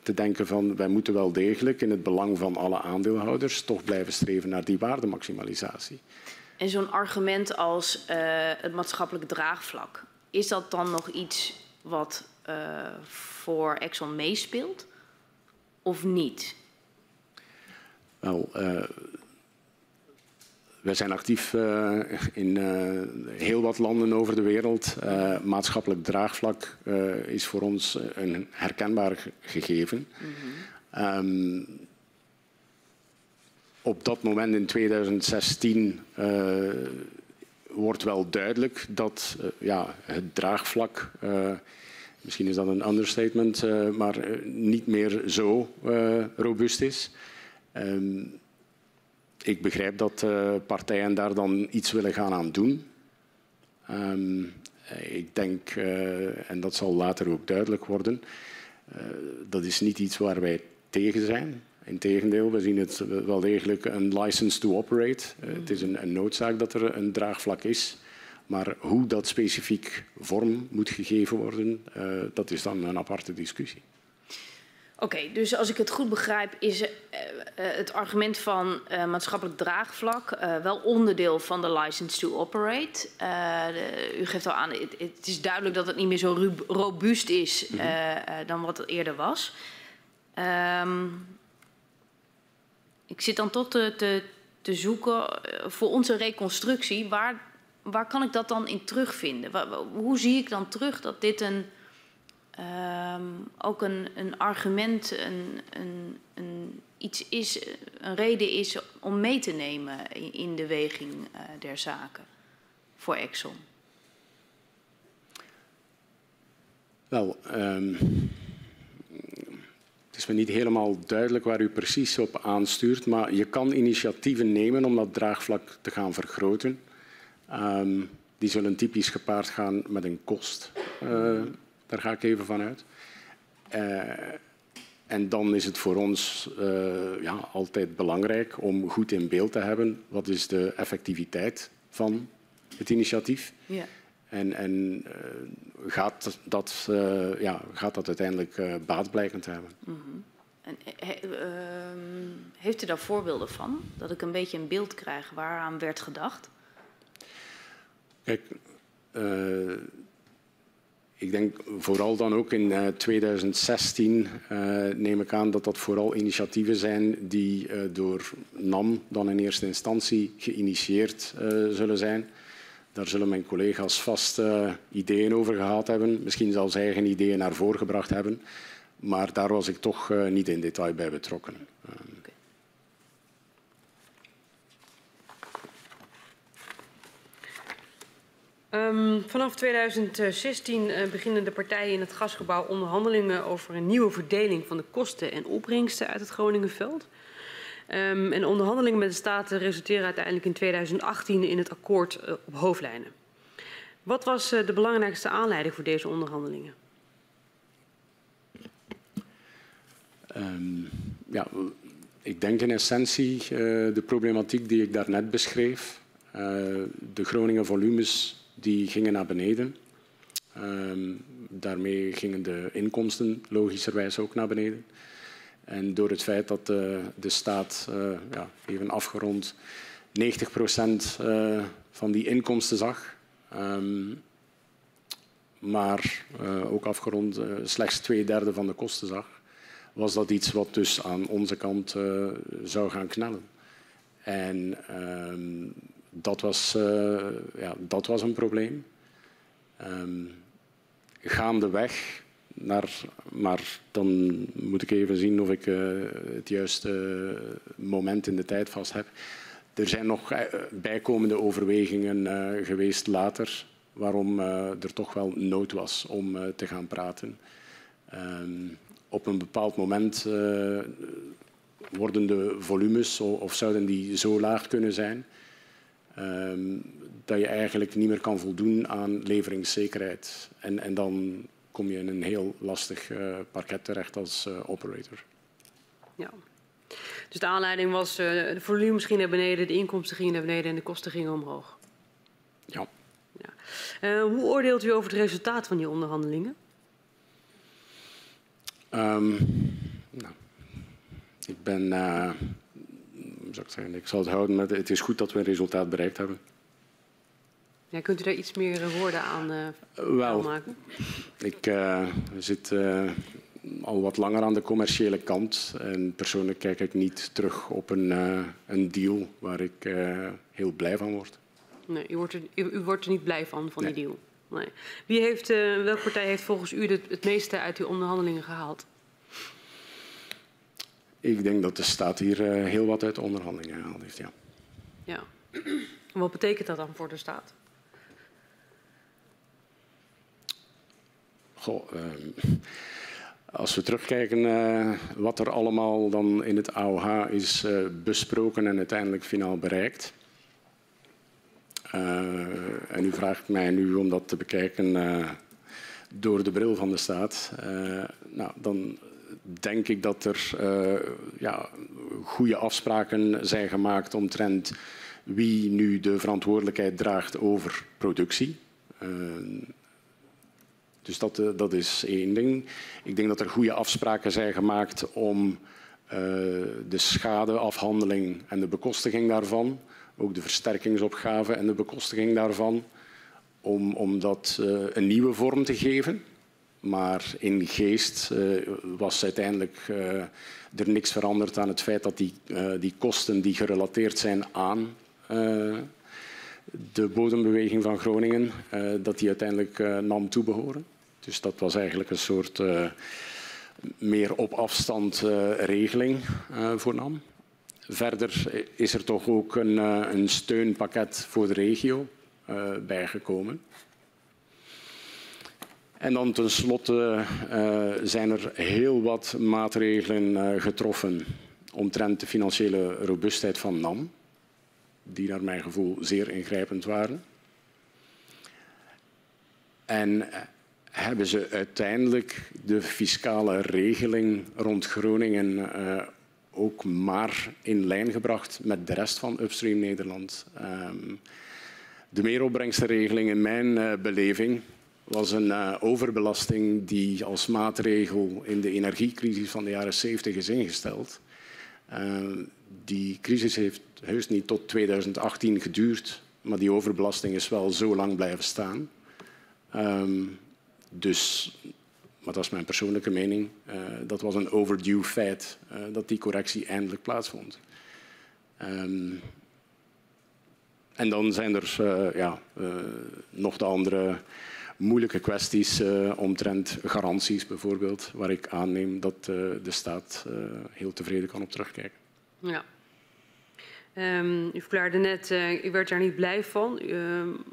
te denken van wij moeten wel degelijk in het belang van alle aandeelhouders toch blijven streven naar die waardemaximalisatie. En zo'n argument als uh, het maatschappelijk draagvlak, is dat dan nog iets wat uh, voor Exxon meespeelt of niet? Wel, wij zijn actief uh, in uh, heel wat landen over de wereld. Uh, maatschappelijk draagvlak is voor ons een herkenbaar gegeven. Mm -hmm. um, op dat moment in 2016 wordt wel duidelijk dat ja, het draagvlak misschien is dat een understatement, maar niet meer zo robuust is. Um, ik begrijp dat partijen daar dan iets willen gaan aan doen. Um, ik denk, en dat zal later ook duidelijk worden, dat is niet iets waar wij tegen zijn. Integendeel, we zien het wel degelijk een license to operate. het is een, een noodzaak dat er een draagvlak is. Maar hoe dat specifiek vorm moet gegeven worden, uh, dat is dan een aparte discussie. Oké, okay, dus als ik het goed begrijp, is uh, het argument van maatschappelijk draagvlak wel onderdeel van de license to operate. De, u geeft al aan, het, het, is duidelijk dat het niet meer zo robuust is mm -hmm. dan wat het eerder was. Um, ik zit dan toch te, te, te zoeken voor onze reconstructie, waar waar kan ik dat dan in terugvinden? Hoe zie ik dan terug dat dit een, um, ook een, een argument, een, een, een, iets is, een reden is om mee te nemen in, de weging uh, der zaken voor Exxon? Wel, um, is me niet helemaal duidelijk waar u precies op aanstuurt, maar je kan initiatieven nemen om dat draagvlak te gaan vergroten. Um, die zullen typisch gepaard gaan met een kost. Uh, daar ga ik even van uit. Uh, en dan is het voor ons uh, ja, altijd belangrijk om goed in beeld te hebben wat is de effectiviteit van het initiatief. Ja. En, en gaat, dat, ja, gaat dat uiteindelijk baatblijkend hebben. Mm -hmm. en, he, ehm, heeft u daar voorbeelden van? Dat ik een beetje een beeld krijg waaraan werd gedacht? Kijk, uh, ik denk vooral dan ook in uh, 2016 uh, neem ik aan dat dat vooral initiatieven zijn die uh, door NAM dan in eerste instantie geïnitieerd zullen zijn. Daar zullen mijn collega's vast ideeën over gehad hebben, misschien zelfs eigen ideeën naar voren gebracht hebben. Maar daar was ik toch niet in detail bij betrokken. Um, vanaf 2016 uh, beginnen de partijen in het gasgebouw onderhandelingen over een nieuwe verdeling van de kosten en opbrengsten uit het Groningenveld. Um, en onderhandelingen met de Staten resulteren uiteindelijk in 2018 in het akkoord uh, op hoofdlijnen. Wat was uh, de belangrijkste aanleiding voor deze onderhandelingen? Um, ja, ik denk in essentie de problematiek die ik daarnet beschreef. de Groningen volumes die gingen naar beneden. Um, daarmee gingen de inkomsten logischerwijs ook naar beneden. En door het feit dat de, de staat, uh, ja, even afgerond, 90 procent uh, van die inkomsten zag, um, maar ook afgerond slechts twee derde van de kosten zag, was dat iets wat dus aan onze kant zou gaan knellen. En um, dat was, ja, dat was een probleem. Um, gaandeweg, maar dan moet ik even zien of ik uh, het juiste moment in de tijd vast heb. Er zijn nog uh, bijkomende overwegingen uh, geweest later waarom er toch wel nood was om te gaan praten. Um, op een bepaald moment worden de volumes of zouden die zo laag kunnen zijn Um, dat je eigenlijk niet meer kan voldoen aan leveringszekerheid. En, en dan kom je in een heel lastig uh, parket terecht als uh, operator. Ja. Dus de aanleiding was, uh, de volumes gingen naar beneden, de inkomsten gingen naar beneden en de kosten gingen omhoog. Ja. ja. hoe oordeelt u over het resultaat van die onderhandelingen? Um, nou, ik ben zou ik zeggen. Ik zal het houden met het is goed dat we een resultaat bereikt hebben. Ja, kunt u daar iets meer eh, woorden aan uh, Wel, maken? Ik uh, zit uh, al wat langer aan de commerciële kant. En persoonlijk kijk ik niet terug op een, een deal waar ik heel blij van word. Nee, u wordt er, u, u wordt er niet blij van, van nee. die deal? Nee. Wie heeft, welke partij heeft volgens u het, het meeste uit die onderhandelingen gehaald? Ik denk dat de staat hier heel wat uit de onderhandelingen gehaald heeft, ja. Ja. En wat betekent dat dan voor de staat? Ehm, als we terugkijken uh, wat er allemaal dan in het AOH is uh, besproken en uiteindelijk finaal bereikt. En u vraagt mij nu om dat te bekijken door de bril van de staat. nou, dan denk ik dat er ja, goede afspraken zijn gemaakt omtrent wie nu de verantwoordelijkheid draagt over productie. Dus dat, uh, dat is één ding. Ik denk dat er goede afspraken zijn gemaakt om uh, de schadeafhandeling en de bekostiging daarvan, ook de versterkingsopgave en de bekostiging daarvan, om, om dat uh, een nieuwe vorm te geven. Maar in geest was uiteindelijk er niks veranderd aan het feit dat die, die kosten die gerelateerd zijn aan de bodembeweging van Groningen, dat die uiteindelijk NAM toebehoren. Dus dat was eigenlijk een soort uh, meer op afstand uh, regeling uh, voor NAM. Verder is er toch ook een, een steunpakket voor de regio bijgekomen. En dan tenslotte zijn er heel wat maatregelen getroffen omtrent de financiële robuustheid van NAM, die naar mijn gevoel zeer ingrijpend waren. En hebben ze uiteindelijk de fiscale regeling rond Groningen uh, ook maar in lijn gebracht met de rest van Upstream Nederland. Um, de meeropbrengstenregeling in mijn uh, beleving was een uh, overbelasting die als maatregel in de energiecrisis van de jaren 70 is ingesteld. die crisis heeft heus niet tot 2018 geduurd, maar die overbelasting is wel zo lang blijven staan. Um, dus, maar dat is mijn persoonlijke mening, uh, dat was een overdue feit uh, dat die correctie eindelijk plaatsvond. Um, en dan zijn er uh, ja, nog de andere moeilijke kwesties omtrent garanties bijvoorbeeld, waar ik aanneem dat de staat heel tevreden kan op terugkijken. Ja. Um, u verklaarde net, u werd daar niet blij van. Um,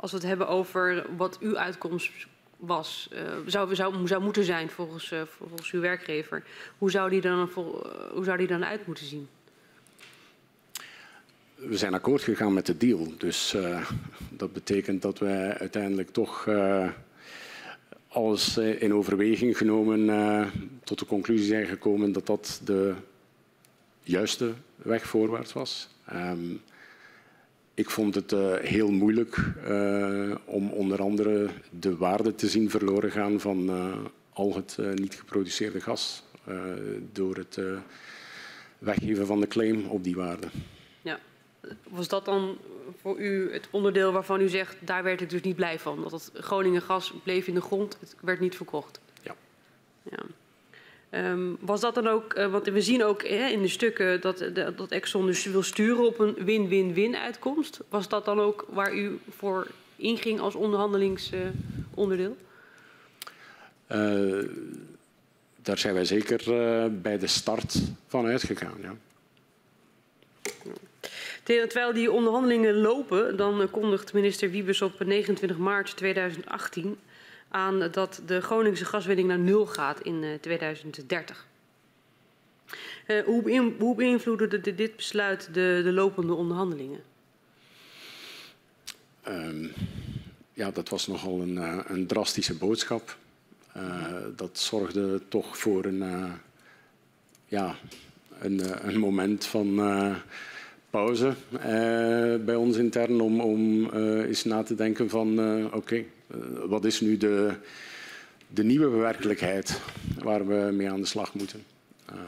als we het hebben over wat uw uitkomst was, uh, zou, zou, zou moeten zijn volgens, uh, volgens uw werkgever, hoe zou, die dan, uh, hoe zou die dan uit moeten zien? We zijn akkoord gegaan met de deal. Dus dat betekent dat wij uiteindelijk toch alles in overweging genomen tot de conclusie zijn gekomen dat dat de juiste weg voorwaarts was. Um, ik vond het uh, heel moeilijk uh, om onder andere de waarde te zien verloren gaan van uh, al het niet geproduceerde gas door het weggeven van de claim op die waarde. Ja. Was dat dan voor u het onderdeel waarvan u zegt, daar werd ik dus niet blij van? Dat het Groningen gas bleef in de grond, het werd niet verkocht? Ja. ja. Um, was dat dan ook, uh, want we zien ook hè, in de stukken dat, de, dat Exxon dus wil sturen op een win-win-win uitkomst. Was dat dan ook waar u voor inging als onderhandelingsonderdeel? Uh, uh, daar zijn wij zeker uh, bij de start van uitgegaan, ja. Terwijl die onderhandelingen lopen, dan kondigt minister Wiebes op 29 maart 2018 aan dat de Groningse gaswinning naar nul gaat in 2030. Uh, hoe, beïn, hoe beïnvloedde dit besluit de, de lopende onderhandelingen? Um, ja, dat was nogal een, uh, een drastische boodschap. Dat zorgde toch voor een, ja, een, een, moment van pauze bij ons intern om, om eens na te denken van oké, okay, uh, wat is nu de, de nieuwe werkelijkheid waar we mee aan de slag moeten.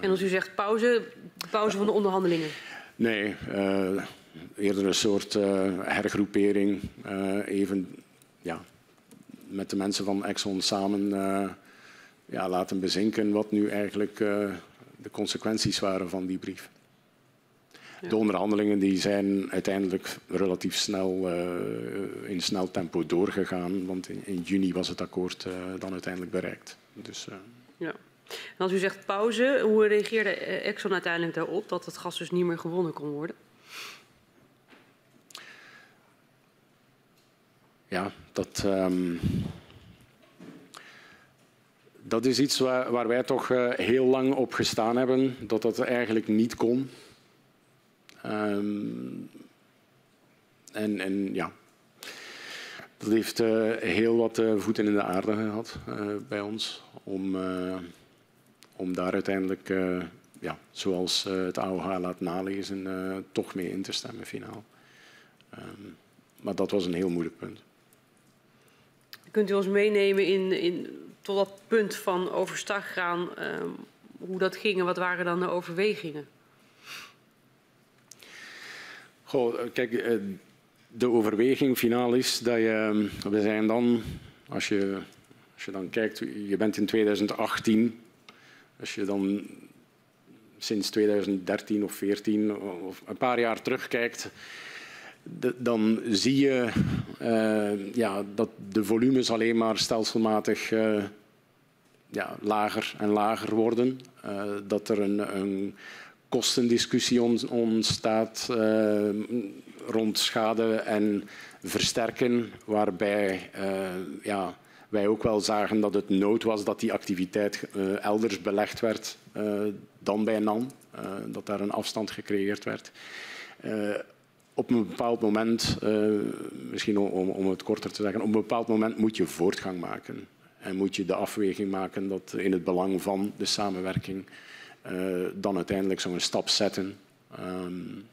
En als u zegt pauze, pauze van de onderhandelingen? Nee, uh, eerder een soort hergroepering. even ja, met de mensen van Exxon samen ja, laten bezinken wat nu eigenlijk de consequenties waren van die brief. De onderhandelingen die zijn uiteindelijk relatief snel uh, in snel tempo doorgegaan, want in, in juni was het akkoord uh, dan uiteindelijk bereikt. Dus, uh... ja. En als u zegt pauze, hoe reageerde Exxon uiteindelijk daarop dat het gas dus niet meer gewonnen kon worden? Ja, dat. Um... dat is iets waar, waar wij toch heel lang op gestaan hebben, dat dat eigenlijk niet kon. Um, en, en, ja, dat heeft uh, heel wat uh, voeten in de aarde gehad bij ons om, om daar uiteindelijk, ja, zoals het AOH laat nalezen, toch mee in te stemmen finaal. Um, maar dat was een heel moeilijk punt. Kunt u ons meenemen in, in, tot dat punt van overstag gaan, uh, hoe dat ging en wat waren dan de overwegingen? Goh, kijk, eh, de overweging finaal is dat je, we zijn dan, als je, als je dan kijkt, je bent in 2018, als je dan sinds 2013 of 2014 of een paar jaar terugkijkt, dan zie je uh, ja, dat de volumes alleen maar stelselmatig ja, lager en lager worden. Dat er een, een kostendiscussie ontstaat rond schade en versterken, waarbij ja, wij ook wel zagen dat het nood was dat die activiteit elders belegd werd dan bij NAN, dat daar een afstand gecreëerd werd op een bepaald moment, misschien om, om, het korter te zeggen, op een bepaald moment moet je voortgang maken. En moet je de afweging maken dat in het belang van de samenwerking dan uiteindelijk zo'n stap zetten um,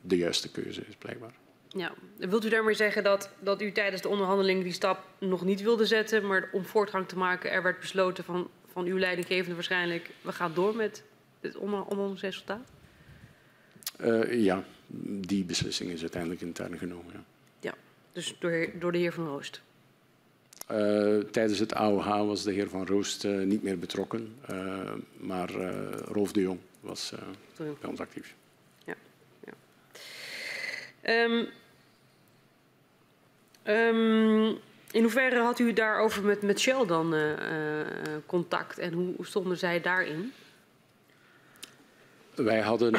de juiste keuze is, blijkbaar. Ja, wilt u daarmee zeggen dat, dat u tijdens de onderhandeling die stap nog niet wilde zetten, maar om voortgang te maken, er werd besloten van, van uw leidinggevende waarschijnlijk, we gaan door met het onderhandelingsresultaat? Uh, ja, die beslissing is uiteindelijk intern genomen. Ja, ja dus door, door de heer Van Roost? Uh, tijdens het AOH was de heer Van Roost uh, niet meer betrokken, uh, maar Rolf de Jong was bij ons actief. Ja. ja. Um, um, in hoeverre had u daarover met, met Shell dan contact en hoe stonden zij daarin? Wij hadden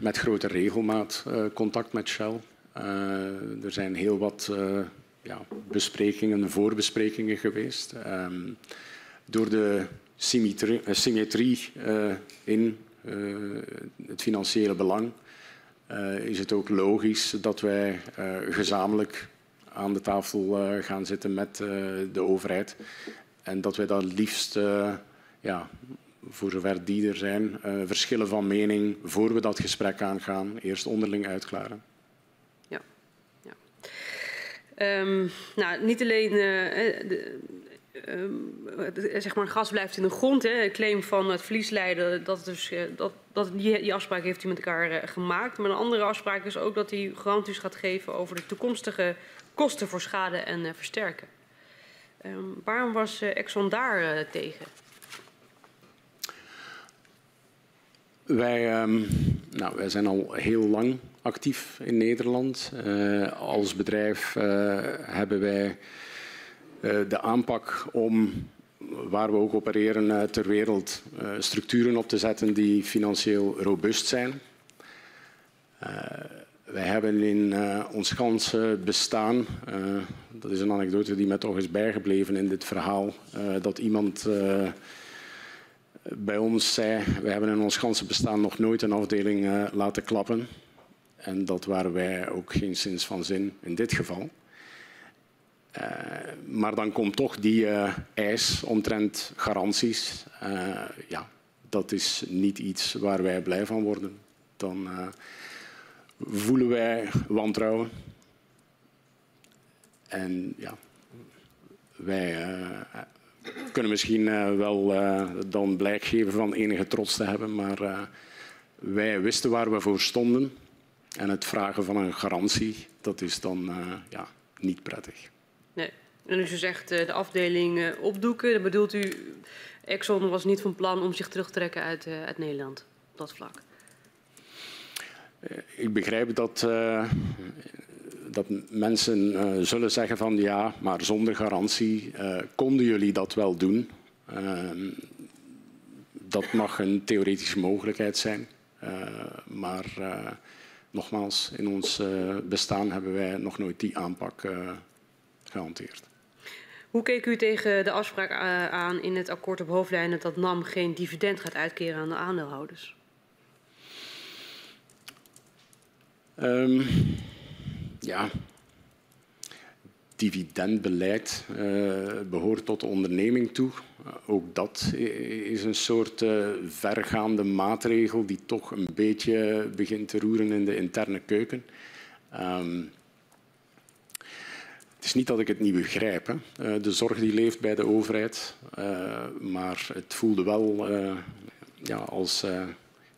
met grote regelmaat contact met Shell. Er zijn heel wat ja, besprekingen, voorbesprekingen geweest. Um, door de symmetrie, symmetrie in het financiële belang is het ook logisch dat wij gezamenlijk aan de tafel gaan zitten met de overheid. En dat wij dat liefst ja, voor zover die er zijn, verschillen van mening voor we dat gesprek aangaan, eerst onderling uitklaren. Um, nou, niet alleen uh, de, uh, zeg maar, gas blijft in de grond. Hè. Een claim van het verlieslijden, dat, dus, dat, dat die, afspraak heeft hij met elkaar gemaakt. Maar een andere afspraak is ook dat hij garanties gaat geven over de toekomstige kosten voor schade en versterken. Um, waarom was Exxon daar tegen? Wij, nou, wij zijn al heel lang actief in Nederland. Uh, als bedrijf uh, hebben wij uh, de aanpak om, waar we ook opereren ter wereld, structuren op te zetten die financieel robuust zijn. wij hebben in ons ganse bestaan, dat is een anekdote die mij toch is bijgebleven in dit verhaal, dat iemand bij ons zei, we hebben in ons ganse bestaan nog nooit een afdeling laten klappen. En dat waren wij ook geen sinds van zin in dit geval. Uh, maar dan komt toch die uh, eis omtrent garanties. ja, dat is niet iets waar wij blij van worden. Dan voelen wij wantrouwen. En ja, wij kunnen misschien wel dan blijk geven van enige trots te hebben, maar wij wisten waar we voor stonden. En het vragen van een garantie, dat is dan ja, niet prettig. Nee. En als u zegt de afdeling opdoeken, dan bedoelt u, Exxon was niet van plan om zich terug te trekken uit, uit Nederland op dat vlak? Ik begrijp dat dat mensen uh, zullen zeggen van ja, maar zonder garantie uh, konden jullie dat wel doen. Uh, dat mag een theoretische mogelijkheid zijn. Eh, maar nogmaals, in ons bestaan hebben wij nog nooit die aanpak gehanteerd. Hoe keek u tegen de afspraak uh, aan in het akkoord op hoofdlijnen dat NAM geen dividend gaat uitkeren aan de aandeelhouders? Um, ja, dividendbeleid uh, behoort tot de onderneming toe. Ook dat is een soort uh, vergaande maatregel die toch een beetje begint te roeren in de interne keuken. Um, het is niet dat ik het niet begrijp, hè. de zorg die leeft bij de overheid, maar het voelde wel ja, als, hoe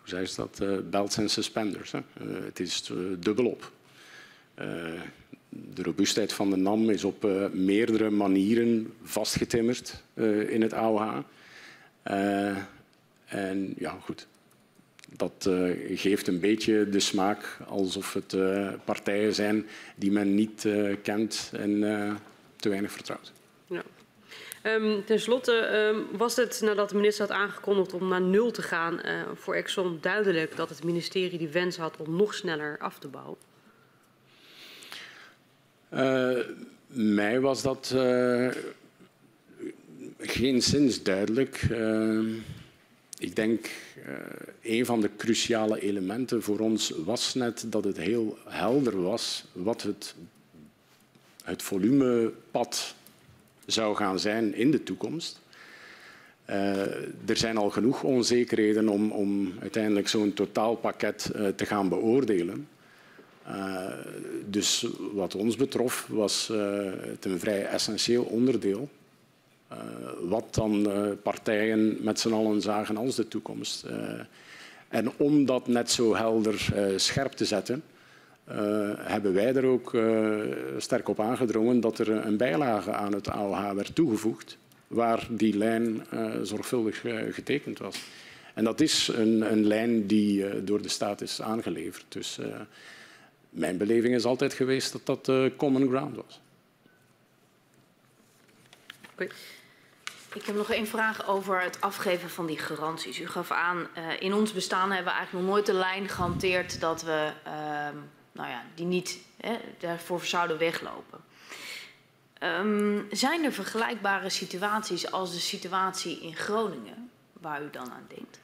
zei ze dat, belts en suspenders. Hè. het is dubbelop. De robuustheid van de NAM is op uh, meerdere manieren vastgetimmerd uh, in het AOH. Uh, en ja, goed. Dat geeft een beetje de smaak alsof het partijen zijn die men niet kent en te weinig vertrouwt. Ja. Um, ten slotte um, was het nadat de minister had aangekondigd om naar nul te gaan voor Exxon duidelijk dat het ministerie die wens had om nog sneller af te bouwen? Uh, mij was dat uh, geen zins duidelijk. Uh, ik denk een van de cruciale elementen voor ons was net dat het heel helder was wat het, het volumepad zou gaan zijn in de toekomst. Er zijn al genoeg onzekerheden om, om uiteindelijk zo'n totaalpakket te gaan beoordelen. Uh, dus wat ons betrof was uh, het een vrij essentieel onderdeel. Uh, wat dan partijen met z'n allen zagen als de toekomst. en om dat net zo helder scherp te zetten, hebben wij er ook sterk op aangedrongen dat er een bijlage aan het AOH werd toegevoegd, waar die lijn zorgvuldig getekend was. En dat is een, een lijn die door de staat is aangeleverd. Dus, mijn beleving is altijd geweest dat dat uh, common ground was. Ik heb nog één vraag over het afgeven van die garanties. U gaf aan, uh, in ons bestaan hebben we eigenlijk nog nooit de lijn gehanteerd dat we uh, nou ja, die niet hè, daarvoor zouden weglopen. Um, zijn er vergelijkbare situaties als de situatie in Groningen, waar u dan aan denkt?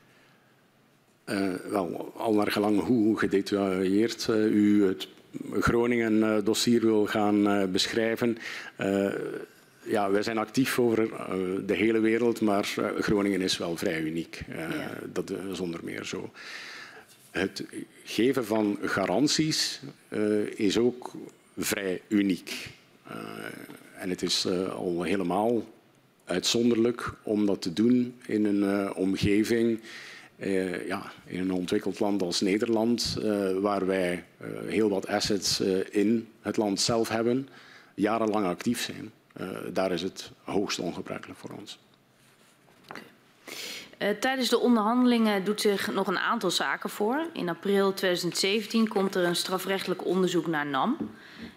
Uh, wel, al naar gelang hoe gedetailleerd uh, u het Groningen-dossier wil gaan beschrijven. ja, wij zijn actief over de hele wereld, maar Groningen is wel vrij uniek. Ja. Dat zonder meer zo. Het geven van garanties is ook vrij uniek. en het is al helemaal uitzonderlijk om dat te doen in een omgeving uh, ja, in een ontwikkeld land als Nederland, uh, waar wij uh, heel wat assets in het land zelf hebben, jarenlang actief zijn. daar is het hoogst ongebruikelijk voor ons. Tijdens de onderhandelingen doet zich nog een aantal zaken voor. In april 2017 komt er een strafrechtelijk onderzoek naar NAM.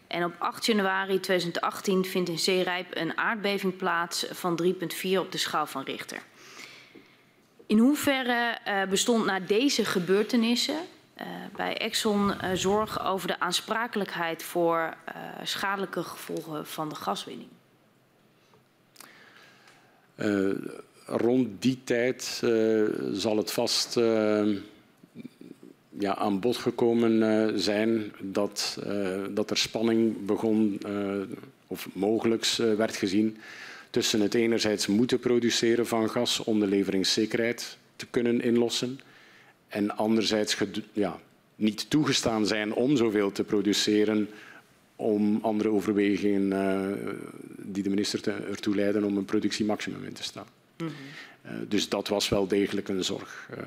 En op 8 januari 2018 vindt in Zeerijp een aardbeving plaats van 3,4 op de schaal van Richter. In hoeverre uh, bestond na deze gebeurtenissen uh, bij Exxon uh, zorg over de aansprakelijkheid voor schadelijke gevolgen van de gaswinning? rond die tijd zal het vast ja, aan bod gekomen zijn dat, dat er spanning begon of mogelijks werd gezien tussen het enerzijds moeten produceren van gas om de leveringszekerheid te kunnen inlossen en anderzijds ja, niet toegestaan zijn om zoveel te produceren om andere overwegingen uh, die de minister te, ertoe leiden om een productiemaximum in te staan. Mm -hmm. uh, dus dat was wel degelijk een zorg. Uh,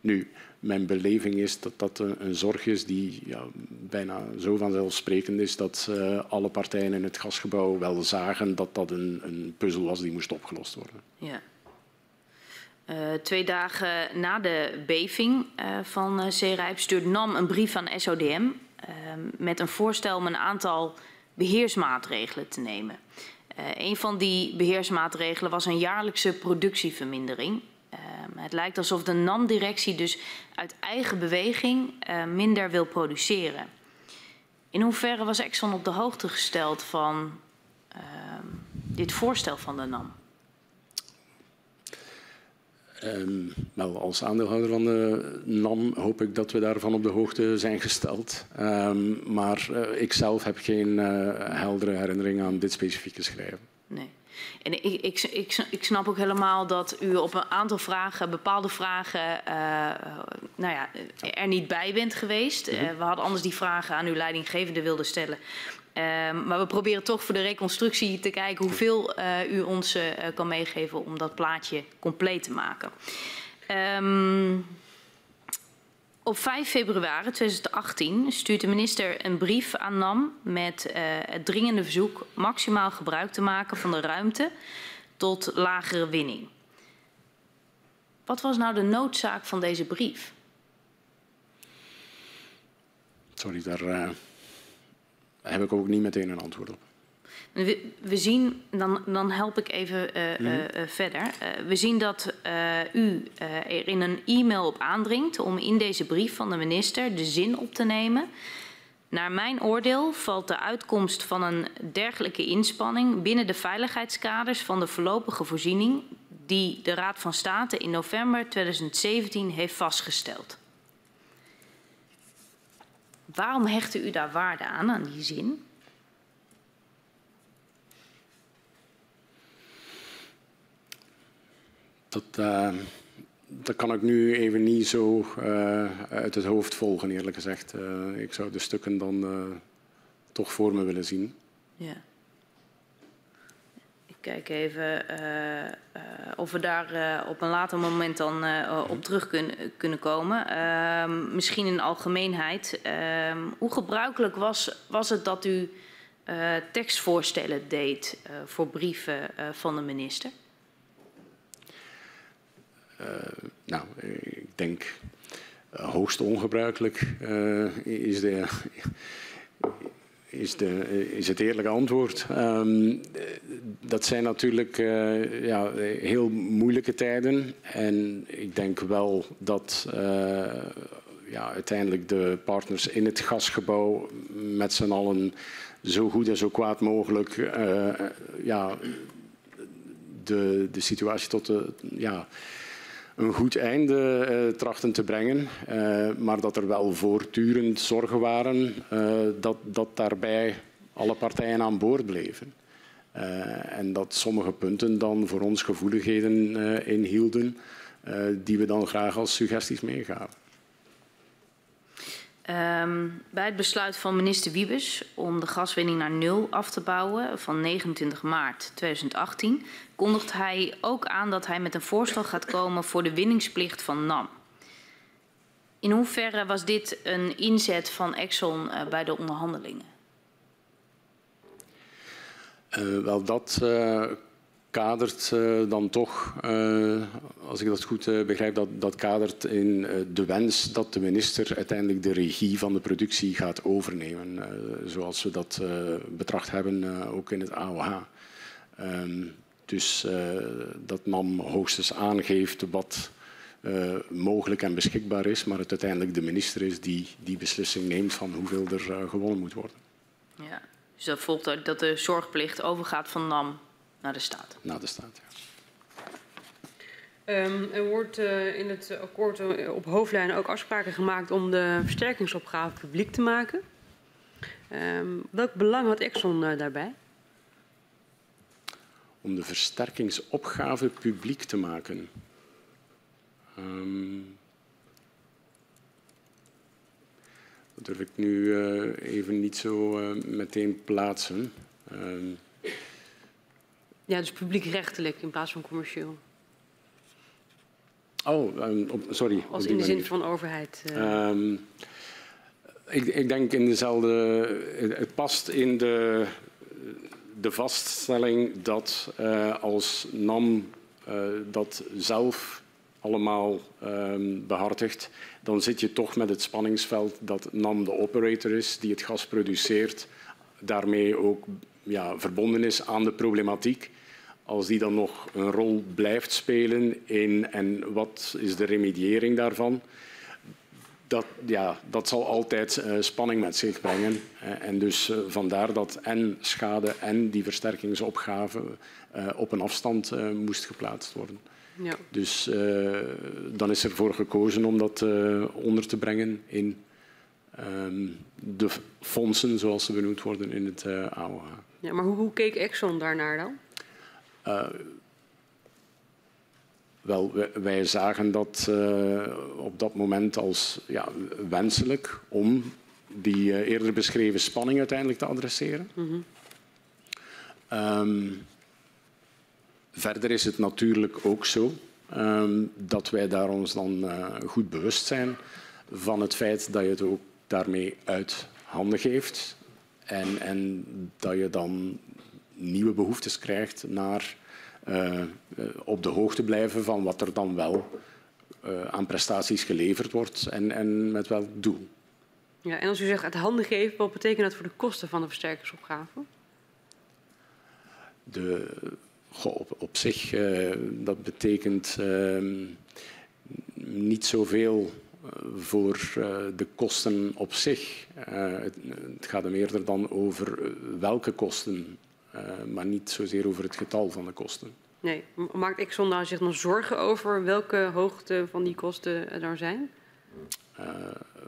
nu, mijn beleving is dat dat een, zorg is die ja, bijna zo vanzelfsprekend is dat uh, alle partijen in het gasgebouw wel zagen dat dat een, een puzzel was die moest opgelost worden. Ja. Uh, twee dagen na de beving uh, van Zeerijp stuurt NAM een brief aan SODM met een voorstel om een aantal beheersmaatregelen te nemen. een van die beheersmaatregelen was een jaarlijkse productievermindering het lijkt alsof de NAM-directie dus uit eigen beweging uh, minder wil produceren. In hoeverre was Exxon op de hoogte gesteld van uh, dit voorstel van de NAM? Um, wel, als aandeelhouder van de NAM hoop ik dat we daarvan op de hoogte zijn gesteld. Um, maar uh, ik zelf heb geen uh, heldere herinnering aan dit specifieke schrijven. Nee. En ik, ik, ik, ik, snap ook helemaal dat u op een aantal vragen, bepaalde vragen, uh, nou ja, er niet bij bent geweest. Mm -hmm. we hadden anders die vragen aan uw leidinggevende wilden stellen. Um, maar we proberen toch voor de reconstructie te kijken hoeveel uh, u ons kan meegeven om dat plaatje compleet te maken. Um, op 5 februari 2018 stuurt de minister een brief aan NAM met uh, het dringende verzoek maximaal gebruik te maken van de ruimte tot lagere winning. Wat was nou de noodzaak van deze brief? Sorry, daar uh, heb ik ook niet meteen een antwoord op. We, we zien, dan, dan help ik even uh, mm. uh, verder. Uh, we zien dat u er in een e-mail op aandringt om in deze brief van de minister de zin op te nemen. Naar mijn oordeel valt de uitkomst van een dergelijke inspanning binnen de veiligheidskaders van de voorlopige voorziening die de Raad van State in november 2017 heeft vastgesteld. Waarom hecht u daar waarde aan, aan die zin? Dat, uh, dat kan ik nu even niet zo uh, uit het hoofd volgen, eerlijk gezegd. Uh, ik zou de stukken dan toch voor me willen zien. Ja. Ik kijk even of we daar op een later moment dan op terug kunnen, kunnen komen. Ehm, misschien in algemeenheid. Ehm, hoe gebruikelijk was, was het dat u tekstvoorstellen deed voor brieven van de minister? Uh, nou, ik denk uh, hoogst ongebruikelijk uh, is, de, is, is het eerlijke antwoord. Um, dat zijn natuurlijk ja, heel moeilijke tijden. En ik denk wel dat ja, uiteindelijk de partners in het gasgebouw met z'n allen zo goed en zo kwaad mogelijk ja, de, de situatie tot de. Ja, een goed einde uh, trachten te brengen. Uh, maar dat er wel voortdurend zorgen waren uh, dat, dat daarbij alle partijen aan boord bleven. en dat sommige punten dan voor ons gevoeligheden inhielden die we dan graag als suggesties meegaven. Um, bij het besluit van minister Wiebes om de gaswinning naar nul af te bouwen van 29 maart 2018 kondigt hij ook aan dat hij met een voorstel gaat komen voor de winningsplicht van NAM. In hoeverre was dit een inzet van Exxon uh, bij de onderhandelingen? Uh, wel, dat uh, kadert uh, dan toch, uh, als ik dat goed uh, begrijp, dat, dat kadert in de wens dat de minister uiteindelijk de regie van de productie gaat overnemen. zoals we dat betracht hebben ook in het AOH. Um, dus dat NAM hoogstens aangeeft wat mogelijk en beschikbaar is, maar het uiteindelijk de minister is die die beslissing neemt van hoeveel er gewonnen moet worden. Ja, dus dat volgt uit dat de zorgplicht overgaat van NAM naar de staat. Naar de staat, ja. Um, er wordt uh, in het akkoord uh, op hoofdlijnen ook afspraken gemaakt om de versterkingsopgave publiek te maken. Um, welk belang had Exxon uh, daarbij? Om de versterkingsopgave publiek te maken. Um, dat durf ik nu even niet zo meteen plaatsen. Ja, dus publiekrechtelijk in plaats van commercieel. Oh, um, op, sorry. Als in de zin van overheid. Uh... Um, ik, ik, denk in dezelfde. Het past in de, de vaststelling dat uh, als NAM uh, dat zelf allemaal um, behartigt, dan zit je toch met het spanningsveld dat NAM de operator is die het gas produceert, daarmee ook ja, verbonden is aan de problematiek als die dan nog een rol blijft spelen in en wat is de remediëring daarvan, dat, ja, dat zal altijd uh, spanning met zich brengen. en dus uh, vandaar dat en schade en die versterkingsopgave uh, op een afstand moest geplaatst worden. Ja. Dus dan is ervoor gekozen om dat onder te brengen in um, de fondsen, zoals ze benoemd worden in het AOH. Ja, maar hoe, hoe keek Exxon daarnaar dan? Wel, wij zagen dat uh, op dat moment als ja, wenselijk om die uh, eerder beschreven spanning uiteindelijk te adresseren. Mm -hmm. um, verder is het natuurlijk ook zo um, dat wij daar ons dan goed bewust zijn van het feit dat je het ook daarmee uit handen geeft en, en dat je dan nieuwe behoeftes krijgt naar uh, op de hoogte blijven van wat er dan wel uh, aan prestaties geleverd wordt en, en met welk doel. Ja, en als u zegt uit handen geven, wat betekent dat voor de kosten van de versterkingsopgave? De, goh, op, op, zich, uh, dat betekent uh, niet zoveel voor de kosten op zich. Het, het, gaat er eerder dan over welke kosten maar niet zozeer over het getal van de kosten. Nee, maakt Exxon daar zich nog zorgen over welke hoogte van die kosten er zijn? Uh,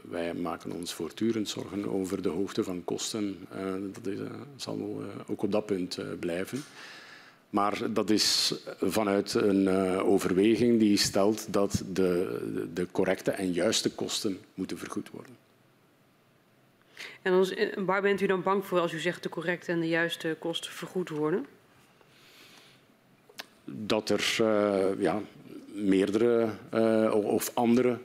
wij maken ons voortdurend zorgen over de hoogte van kosten. Uh, dat is, zal ook op dat punt blijven. Maar dat is vanuit een overweging die stelt dat de, de correcte en juiste kosten moeten vergoed worden. En waar bent u dan bang voor als u zegt de correcte en de juiste kosten vergoed worden? Dat er uh, ja, meerdere uh, of andere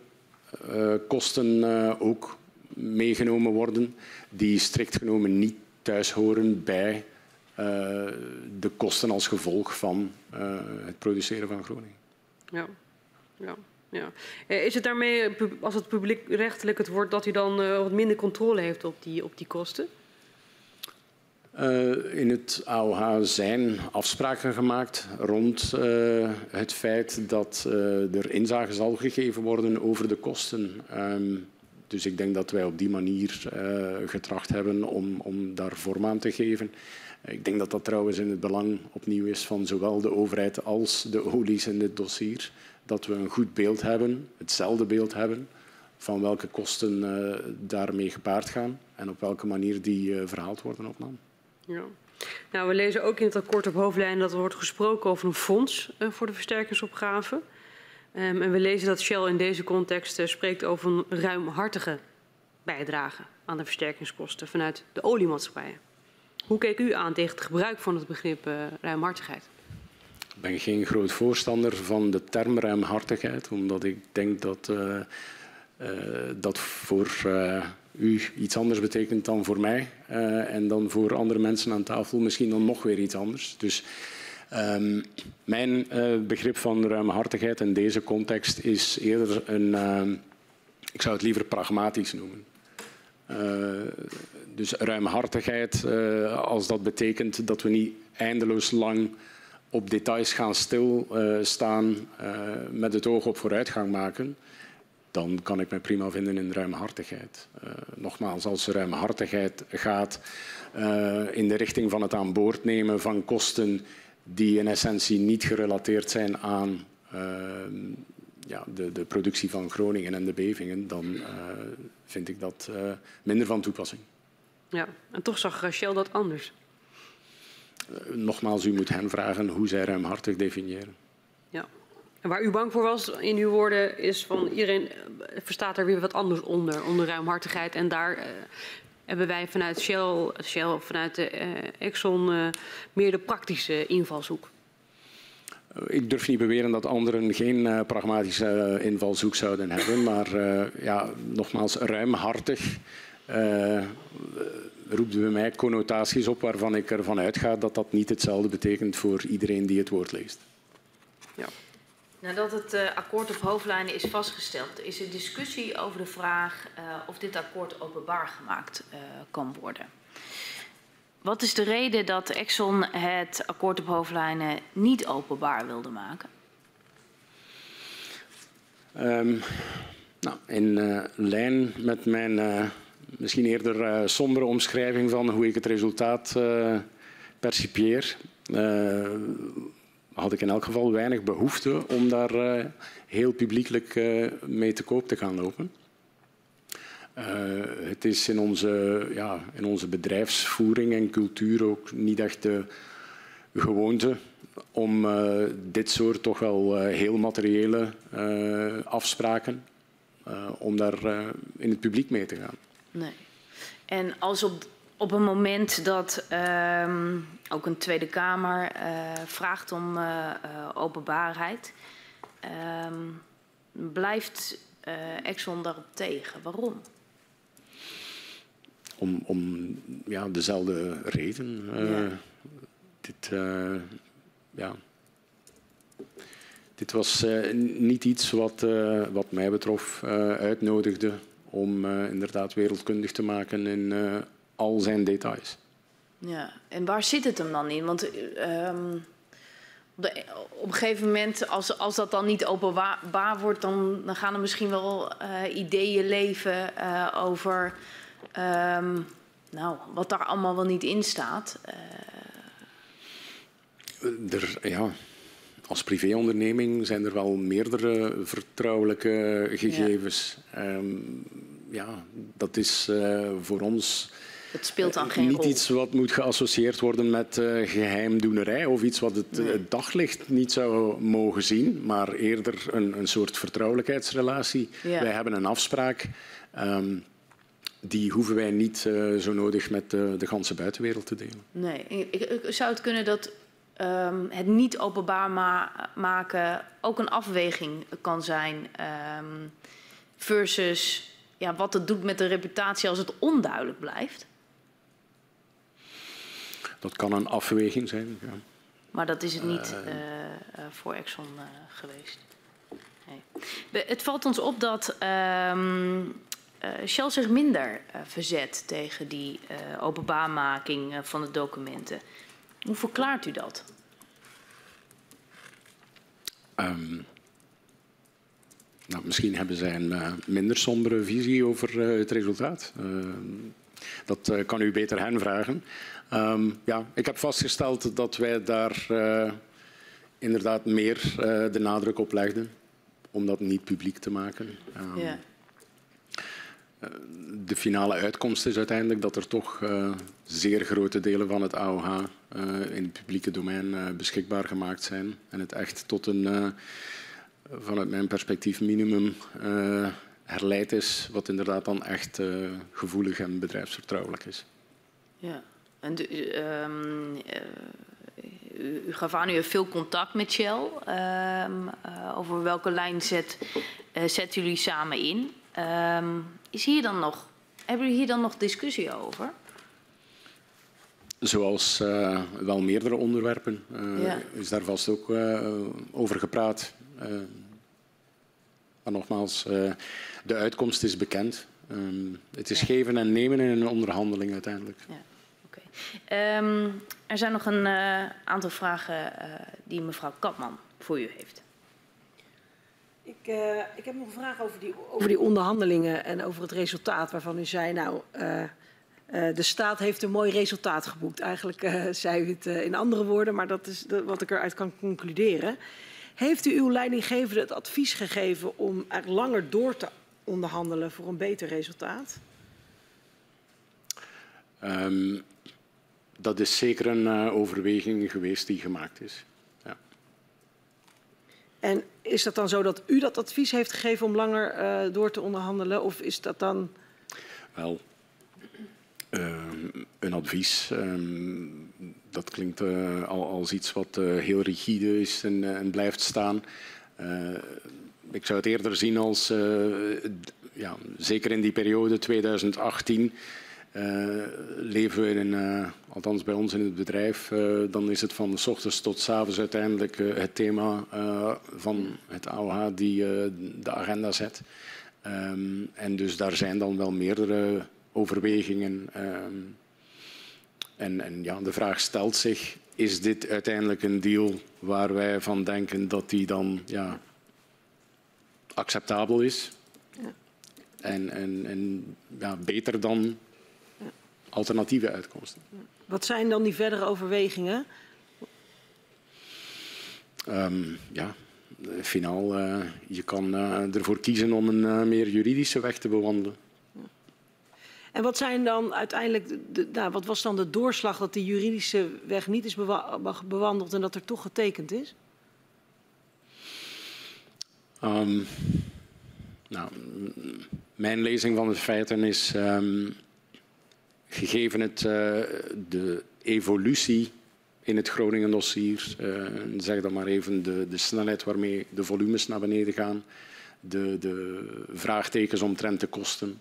uh, kosten ook meegenomen worden die strikt genomen niet thuis horen bij de kosten als gevolg van het produceren van Groningen. Ja, ja. Ja. Eh, is het daarmee, als het publiek rechtelijk het wordt, dat u dan uh, wat minder controle heeft op die, op die kosten? Uh, in het AOH zijn afspraken gemaakt rond het feit dat er inzage zal gegeven worden over de kosten. Um, dus ik denk dat wij op die manier getracht hebben om, om daar vorm aan te geven. Ik denk dat dat trouwens in het belang opnieuw is van zowel de overheid als de olies in dit dossier dat we een goed beeld hebben, hetzelfde beeld hebben, van welke kosten uh, daarmee gepaard gaan en op welke manier die uh, verhaald worden op NAM. Ja. Nou, we lezen ook in het akkoord op hoofdlijn dat er wordt gesproken over een fonds uh, voor de versterkingsopgave. Um, en we lezen dat Shell in deze context spreekt over een ruimhartige bijdrage aan de versterkingskosten vanuit de oliemaatschappijen. Hoe keek u aan tegen het gebruik van het begrip ruimhartigheid? Ben geen groot voorstander van de term ruimhartigheid, omdat ik denk dat uh, uh, dat voor uh, u iets anders betekent dan voor mij. en dan voor andere mensen aan tafel misschien dan nog weer iets anders. Dus um, mijn begrip van ruimhartigheid in deze context is eerder een, ik zou het liever pragmatisch noemen. dus ruimhartigheid, als dat betekent dat we niet eindeloos lang op details gaan stilstaan uh, met het oog op vooruitgang maken, dan kan ik me prima vinden in ruimhartigheid. Uh, nogmaals, als ruimhartigheid gaat in de richting van het aan boord nemen van kosten die in essentie niet gerelateerd zijn aan ja, de, de, productie van Groningen en de bevingen, dan vind ik dat minder van toepassing. Ja, en toch zag Rachel dat anders. Eh, nogmaals, u moet hen vragen hoe zij ruimhartig definiëren. Ja. En waar u bang voor was in uw woorden is van iedereen eh, verstaat er weer wat anders onder, onder ruimhartigheid. En daar uh, hebben wij vanuit Shell, Shell vanuit de uh, Exxon uh, meer de praktische invalshoek. Ik durf niet beweren dat anderen geen pragmatische invalshoek zouden hebben, maar ja, nogmaals, ruimhartig roept bij mij connotaties op waarvan ik ervan uitga dat dat niet hetzelfde betekent voor iedereen die het woord leest. Ja. Nadat het uh, akkoord op hoofdlijnen is vastgesteld, is er discussie over de vraag uh, of dit akkoord openbaar gemaakt uh, kan worden. Wat is de reden dat Exxon het akkoord op hoofdlijnen niet openbaar wilde maken? Um, Nou, in uh, lijn met mijn misschien eerder uh, sombere omschrijving van hoe ik het resultaat percipieer, had ik in elk geval weinig behoefte om daar heel publiekelijk mee te koop te gaan lopen. het is in onze, ja, in onze bedrijfsvoering en cultuur ook niet echt de gewoonte om uh, dit soort toch wel uh, heel materiële uh, afspraken, om daar in het publiek mee te gaan. Nee. En als op, op een moment dat ehm, ook een Tweede Kamer vraagt om openbaarheid, ehm, blijft Exxon daarop tegen. Waarom? Om, om ja, dezelfde reden. Ja. Dit, ja. Dit was niet iets wat, wat mij betrof uitnodigde om inderdaad wereldkundig te maken in al zijn details. Ja, en waar zit het hem dan in? Want de, op een gegeven moment, als, als dat dan niet openbaar wordt, dan, dan gaan er misschien wel ideeën leven over um, nou, wat daar allemaal wel niet in staat. Er, ja, als privéonderneming zijn er wel meerdere vertrouwelijke gegevens. Ja, um, ja dat is uh, voor ons het speelt dan geen niet rol. iets wat moet geassocieerd worden met uh, geheimdoenerij of iets wat het, nee. het, daglicht niet zou mogen zien, maar eerder een, een soort vertrouwelijkheidsrelatie. Ja. Wij hebben een afspraak. Um, die hoeven wij niet uh, zo nodig met de, de ganse buitenwereld te delen. Nee, ik, ik, zou het kunnen dat um, het niet openbaar ma maken ook een afweging kan zijn um, versus ja, wat het doet met de reputatie als het onduidelijk blijft? Dat kan een afweging zijn, ja. Maar dat is het niet uh, uh, voor Exxon uh, geweest. Nee. Het valt ons op dat um, Shell zich minder verzet tegen die openbaarmaking van de documenten. Hoe verklaart u dat? Um, nou, misschien hebben zij een uh, minder sombere visie over uh, het resultaat. Uh, dat uh, kan u beter hen vragen. Um, ja, ik heb vastgesteld dat wij daar inderdaad meer de nadruk op legden om dat niet publiek te maken. Um. De finale uitkomst is uiteindelijk dat er toch uh, zeer grote delen van het AOH uh, in het publieke domein beschikbaar gemaakt zijn. En het echt tot een, vanuit mijn perspectief, minimum herleid is, wat inderdaad dan echt gevoelig en bedrijfsvertrouwelijk is. Ja, en de, um, u, u gaf aan, u heeft veel contact met Shell. Um, over welke lijn zet, zetten jullie samen in? Um, is hier dan nog, hebben jullie hier dan nog discussie over? Zoals uh, wel meerdere onderwerpen uh, ja. is daar vast ook uh, over gepraat. maar nogmaals, de uitkomst is bekend. Um, het is ja. geven en nemen in een onderhandeling uiteindelijk. Ja. Okay. Um, er zijn nog een aantal vragen die mevrouw Kapman voor u heeft. Ik, uh, ik heb nog een vraag over die, over die onderhandelingen en over het resultaat waarvan u zei, nou, uh, uh, de staat heeft een mooi resultaat geboekt. Eigenlijk zei u het in andere woorden, maar dat is de, wat ik eruit kan concluderen. Heeft u uw leidinggevende het advies gegeven om er langer door te onderhandelen voor een beter resultaat? Um, dat is zeker een overweging geweest die gemaakt is. En is dat dan zo dat u dat advies heeft gegeven om langer uh, door te onderhandelen? Of is dat dan. Wel, uh, een advies. Um, dat klinkt uh, al als iets wat heel rigide is en, en blijft staan. ik zou het eerder zien als, ja, zeker in die periode 2018. Uh, leven we in uh, althans bij ons in het bedrijf, uh, dan is het van s ochtends tot s avonds uiteindelijk het thema van het AOH die de agenda zet. Um, en dus daar zijn dan wel meerdere overwegingen. Um, en, en ja, de vraag stelt zich, is dit uiteindelijk een deal waar wij van denken dat die dan ja, acceptabel is? Ja. En, en, en ja, beter dan alternatieve uitkomsten. Wat zijn dan die verdere overwegingen? Um, ja, finaal, uh, je kan uh, ervoor kiezen om een uh, meer juridische weg te bewandelen. En wat zijn dan uiteindelijk, de, nou, wat was dan de doorslag dat die juridische weg niet is bewandeld en dat er toch getekend is? Um, nou, mijn lezing van de feiten is, um, gegeven het, uh, de evolutie in het Groningen dossier, uh, zeg dan maar even de, de, snelheid waarmee de volumes naar beneden gaan, de, de vraagtekens omtrent de kosten.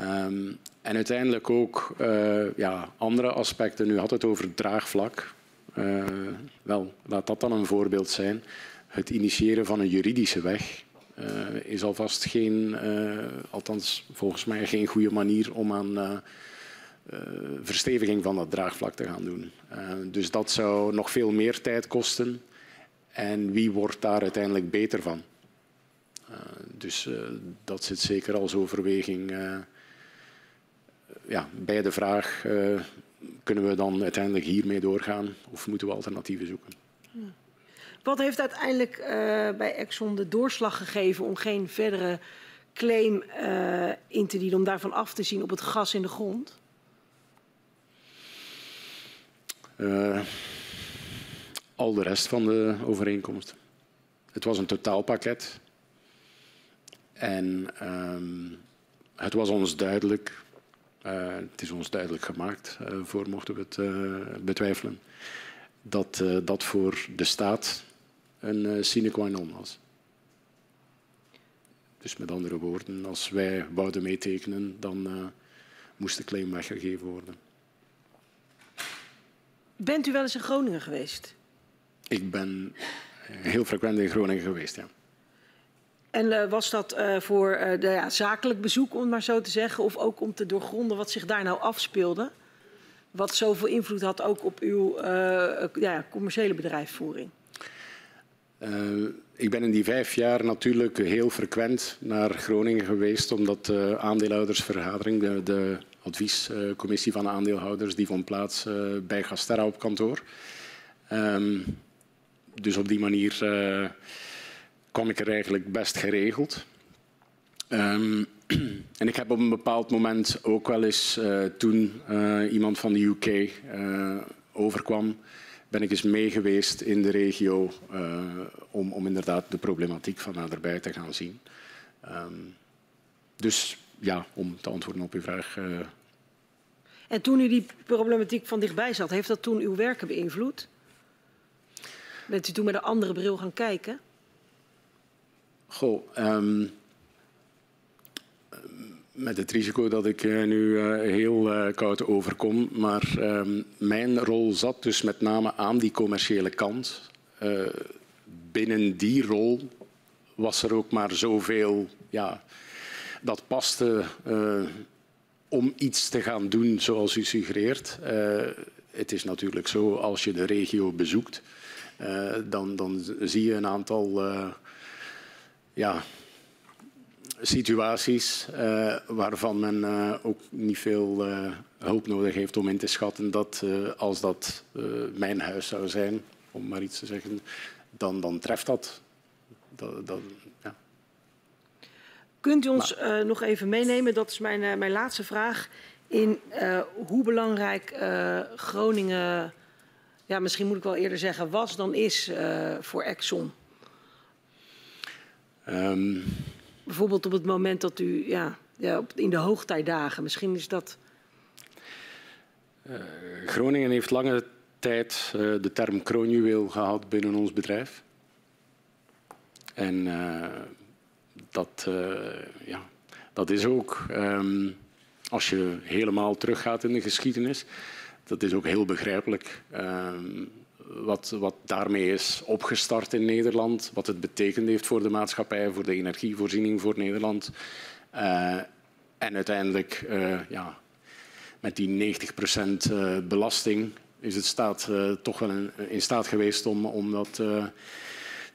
Um, en uiteindelijk ook uh, ja, andere aspecten. U had het over draagvlak. Wel, laat dat dan een voorbeeld zijn. Het initiëren van een juridische weg is alvast geen, althans volgens mij geen goede manier om aan versteviging van dat draagvlak te gaan doen. dus dat zou nog veel meer tijd kosten. En wie wordt daar uiteindelijk beter van? dus dat zit zeker als overweging ja, bij de vraag, kunnen we dan uiteindelijk hiermee doorgaan of moeten we alternatieven zoeken? Wat heeft uiteindelijk bij Exxon de doorslag gegeven om geen verdere claim in te dienen, om daarvan af te zien op het gas in de grond? Al de rest van de overeenkomst. Het was een totaalpakket. En um, het was ons duidelijk uh, het is ons duidelijk gemaakt, uh, voor mochten we het betwijfelen, dat dat voor de staat een sine qua non was. Dus met andere woorden, als wij wouden meetekenen, dan moest de claim weggegeven worden. Bent u wel eens in Groningen geweest? Ik ben heel frequent in Groningen geweest, ja. En uh, was dat uh, voor uh, de, ja, zakelijk bezoek, om het maar zo te zeggen, of ook om te doorgronden wat zich daar nou afspeelde? Wat zoveel invloed had ook op uw ja, commerciële bedrijfsvoering? ik ben in die vijf jaar natuurlijk heel frequent naar Groningen geweest, omdat de aandeelhoudersvergadering, de, de adviescommissie van aandeelhouders, die vond plaats bij Gasterra op kantoor. Um, dus op die manier kwam ik er eigenlijk best geregeld. Um, en ik heb op een bepaald moment ook wel eens, uh, toen uh, iemand van de UK uh, eh, overkwam, ben ik eens mee geweest in de regio om, om inderdaad de problematiek van naderbij te gaan zien. Um, dus ja, om te antwoorden op uw vraag. En toen u die problematiek van dichtbij zat, heeft dat toen uw werken beïnvloed? Bent u toen met een andere bril gaan kijken? Goh, um, met het risico dat ik uh, nu uh, heel koud overkom, maar um, mijn rol zat dus met name aan die commerciële kant. binnen die rol was er ook maar zoveel, ja, dat paste om iets te gaan doen zoals u suggereert. het is natuurlijk zo, als je de regio bezoekt, dan, dan zie je een aantal ja, situaties waarvan men ook niet veel uh, hulp nodig heeft om in te schatten dat als dat mijn huis zou zijn, om maar iets te zeggen, dan, dan treft dat. dat, dat. Kunt u ons maar, nog even meenemen, dat is mijn, mijn laatste vraag, in hoe belangrijk Groningen, ja, misschien moet ik wel eerder zeggen, was dan is voor Exxon? Um, Bijvoorbeeld op het moment dat u, ja, ja in de hoogtijdagen, misschien is dat. Groningen heeft lange tijd de term kroonjuweel gehad binnen ons bedrijf. En dat, ja, dat is ook, um, als je helemaal teruggaat in de geschiedenis, dat is ook heel begrijpelijk. Um, wat, wat daarmee is opgestart in Nederland, wat het betekend heeft voor de maatschappij, voor de energievoorziening voor Nederland. Uh, en uiteindelijk, uh, ja, met die 90% uh, belasting is het staat toch wel in, staat geweest om, om dat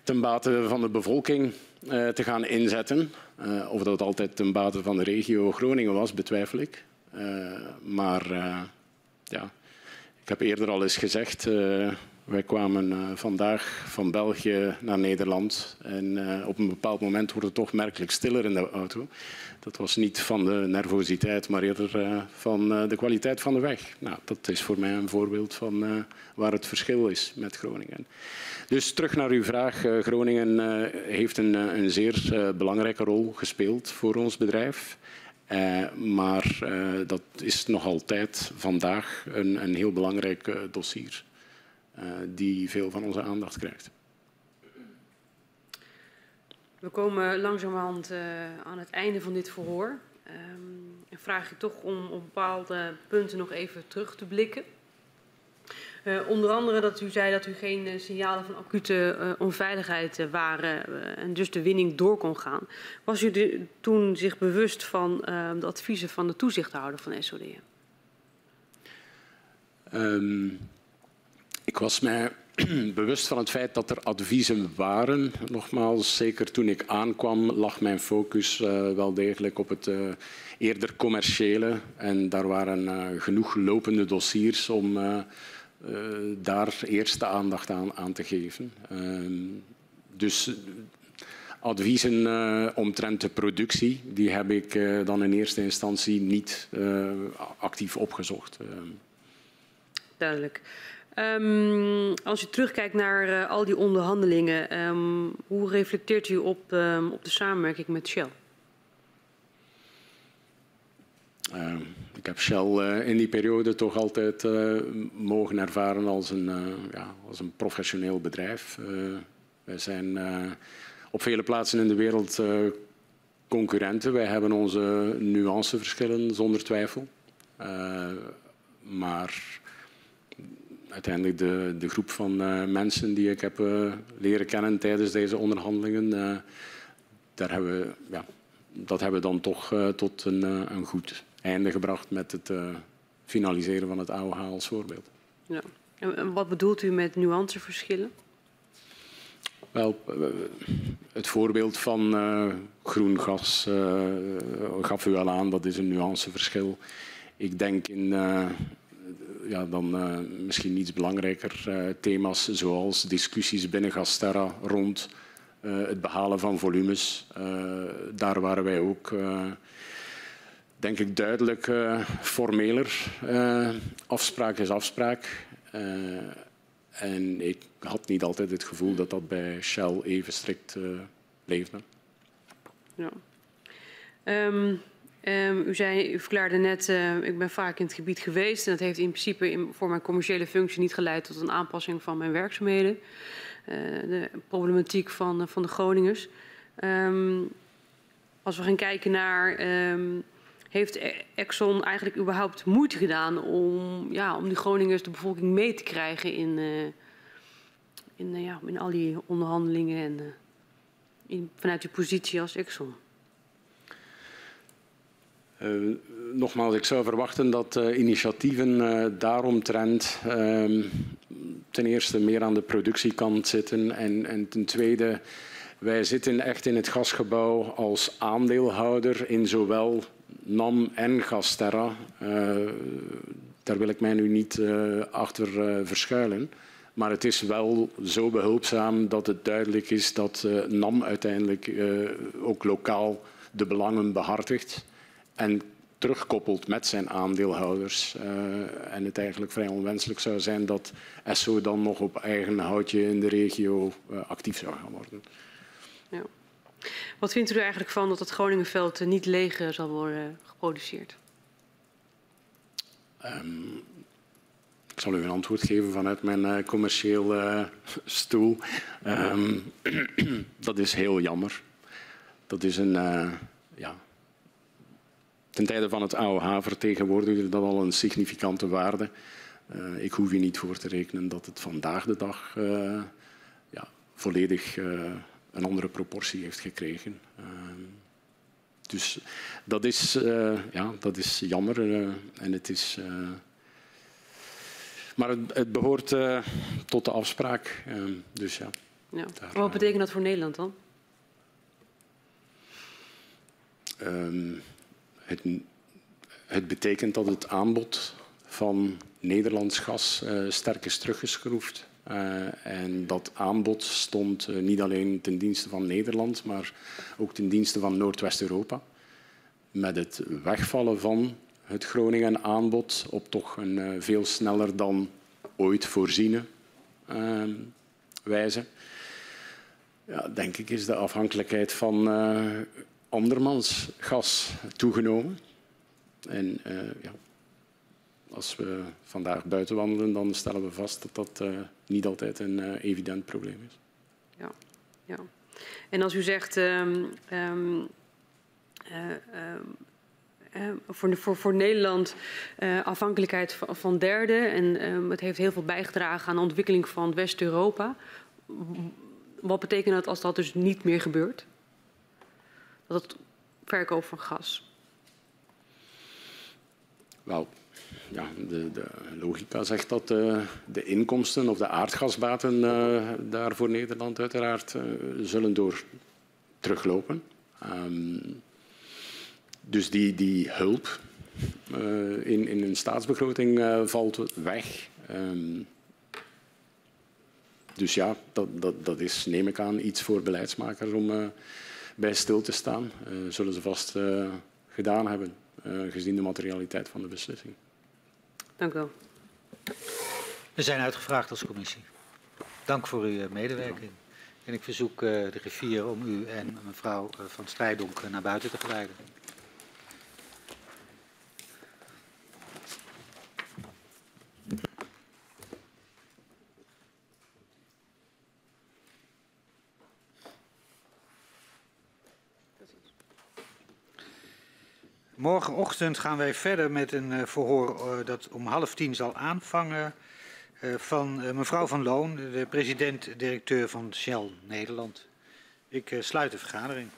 ten bate van de bevolking te gaan inzetten. Uh, of dat altijd ten bate van de regio Groningen was, betwijfel ik. Uh, maar ja, ik heb eerder al eens gezegd, wij kwamen vandaag van België naar Nederland en op een bepaald moment wordt het toch merkelijk stiller in de auto. Dat was niet van de nervositeit, maar eerder van de kwaliteit van de weg. Nou, dat is voor mij een voorbeeld van waar het verschil is met Groningen. Dus terug naar uw vraag. Eh, Groningen eh, heeft een, eh, een zeer belangrijke rol gespeeld voor ons bedrijf. maar dat is nog altijd vandaag een, een heel belangrijk dossier die veel van onze aandacht krijgt. We komen langzamerhand aan het einde van dit verhoor. Um, vraag ik toch om op bepaalde punten nog even terug te blikken. Uh, onder andere dat u zei dat u geen uh, signalen van acute uh, onveiligheid waren en dus de winning door kon gaan. Was u de, toen zich bewust van de adviezen van de toezichthouder van SOD? Um, ehm, ik was mij bewust van het feit dat er adviezen waren. Nogmaals, zeker toen ik aankwam lag mijn focus wel degelijk op het eerder commerciële. En daar waren genoeg lopende dossiers om daar eerste aandacht aan, aan te geven. Uh, dus adviezen omtrent de productie, die heb ik dan in eerste instantie niet actief opgezocht. Duidelijk. Um, als je terugkijkt naar al die onderhandelingen, um, hoe reflecteert u op, um, op de samenwerking met Shell? Ik heb Shell uh, in die periode toch altijd uh, mogen ervaren als een, ja, als een professioneel bedrijf. wij zijn op vele plaatsen in de wereld concurrenten. Wij hebben onze nuanceverschillen zonder twijfel. maar uiteindelijk de, de groep van mensen die ik heb leren kennen tijdens deze onderhandelingen, daar hebben we, ja, dat hebben we dan toch tot een, een goed einde gebracht met het finaliseren van het AOH als voorbeeld. Ja. En wat bedoelt u met nuanceverschillen? Wel, eh, het voorbeeld van uh, groen gas uh, gaf u al aan, dat is een nuanceverschil. Ik denk in ja, dan misschien iets belangrijker thema's zoals discussies binnen Gasterra rond het behalen van volumes. daar waren wij ook denk ik duidelijk formeler. Afspraak is afspraak. En ik had niet altijd het gevoel dat dat bij Shell even strikt leefde. Ja. Um, um, u, zei, u verklaarde net, ik ben vaak in het gebied geweest en dat heeft in principe in, voor mijn commerciële functie niet geleid tot een aanpassing van mijn werkzaamheden. de problematiek van, van de Groningers. Um, als we gaan kijken naar heeft e- Exxon eigenlijk überhaupt moeite gedaan om, ja, om die Groningers, de bevolking mee te krijgen in, uh, in, uh, ja, in al die onderhandelingen en uh, in, vanuit uw positie als Exxon? Nogmaals, ik zou verwachten dat initiatieven daaromtrent ehm, ten eerste meer aan de productiekant zitten en, en ten tweede wij zitten echt in het gasgebouw als aandeelhouder in zowel NAM en Gasterra. Uh, daar wil ik mij nu niet uh, achter uh, verschuilen. Maar het is wel zo behulpzaam dat het duidelijk is dat NAM uiteindelijk ook lokaal de belangen behartigt en terugkoppelt met zijn aandeelhouders. en het eigenlijk vrij onwenselijk zou zijn dat SO dan nog op eigen houtje in de regio actief zou gaan worden. Ja. Wat vindt u er eigenlijk van dat het Groningenveld niet leeg zal worden geproduceerd? Um, ik zal u een antwoord geven vanuit mijn uh, commerciële stoel. Um, dat is heel jammer. Dat is een, ten tijde van het AOH vertegenwoordigde dat al een significante waarde. ik hoef je niet voor te rekenen dat het vandaag de dag ja, volledig een andere proportie heeft gekregen. Ehm, dus dat is, ja, dat is jammer. En het is, maar het, het behoort tot de afspraak. Ehm, dus ja, ja. Wat betekent dat voor Nederland dan? Ehm, het, het betekent dat het aanbod van Nederlands gas uh, sterk is teruggeschroefd. Uh, en dat aanbod stond uh, niet alleen ten dienste van Nederland, maar ook ten dienste van Noordwest-Europa. Met het wegvallen van het Groningen aanbod op toch een veel sneller dan ooit voorziene wijze. Ja, denk ik is de afhankelijkheid van andermans gas toegenomen. En ja, als we vandaag buiten wandelen, dan stellen we vast dat dat uh, niet altijd een uh, evident probleem is. Ja, ja. En als u zegt um, um, uh, voor, voor, voor, Nederland afhankelijkheid van, van derden en het heeft heel veel bijgedragen aan de ontwikkeling van West-Europa. Wat betekent dat als dat dus niet meer gebeurt? Dat het verkoop van gas? Wel, ja, de, de, logica zegt dat uh, de inkomsten of de aardgasbaten uh, daar voor Nederland uiteraard uh, zullen door teruglopen. Um, dus die, die hulp in, in een staatsbegroting valt weg. Um, dus ja, dat, dat, dat is, neem ik aan, iets voor beleidsmakers om bij stil te staan. zullen ze vast gedaan hebben, gezien de materialiteit van de beslissing. Dank u wel. We zijn uitgevraagd als commissie. Dank voor uw medewerking. En ik verzoek uh, de griffier om u en mevrouw uh, van Strijdonk naar buiten te geleiden. Morgenochtend gaan wij verder met een uh, verhoor uh, dat om half tien zal aanvangen uh, van mevrouw Van Loon, de president-directeur van Shell Nederland. Ik sluit de vergadering.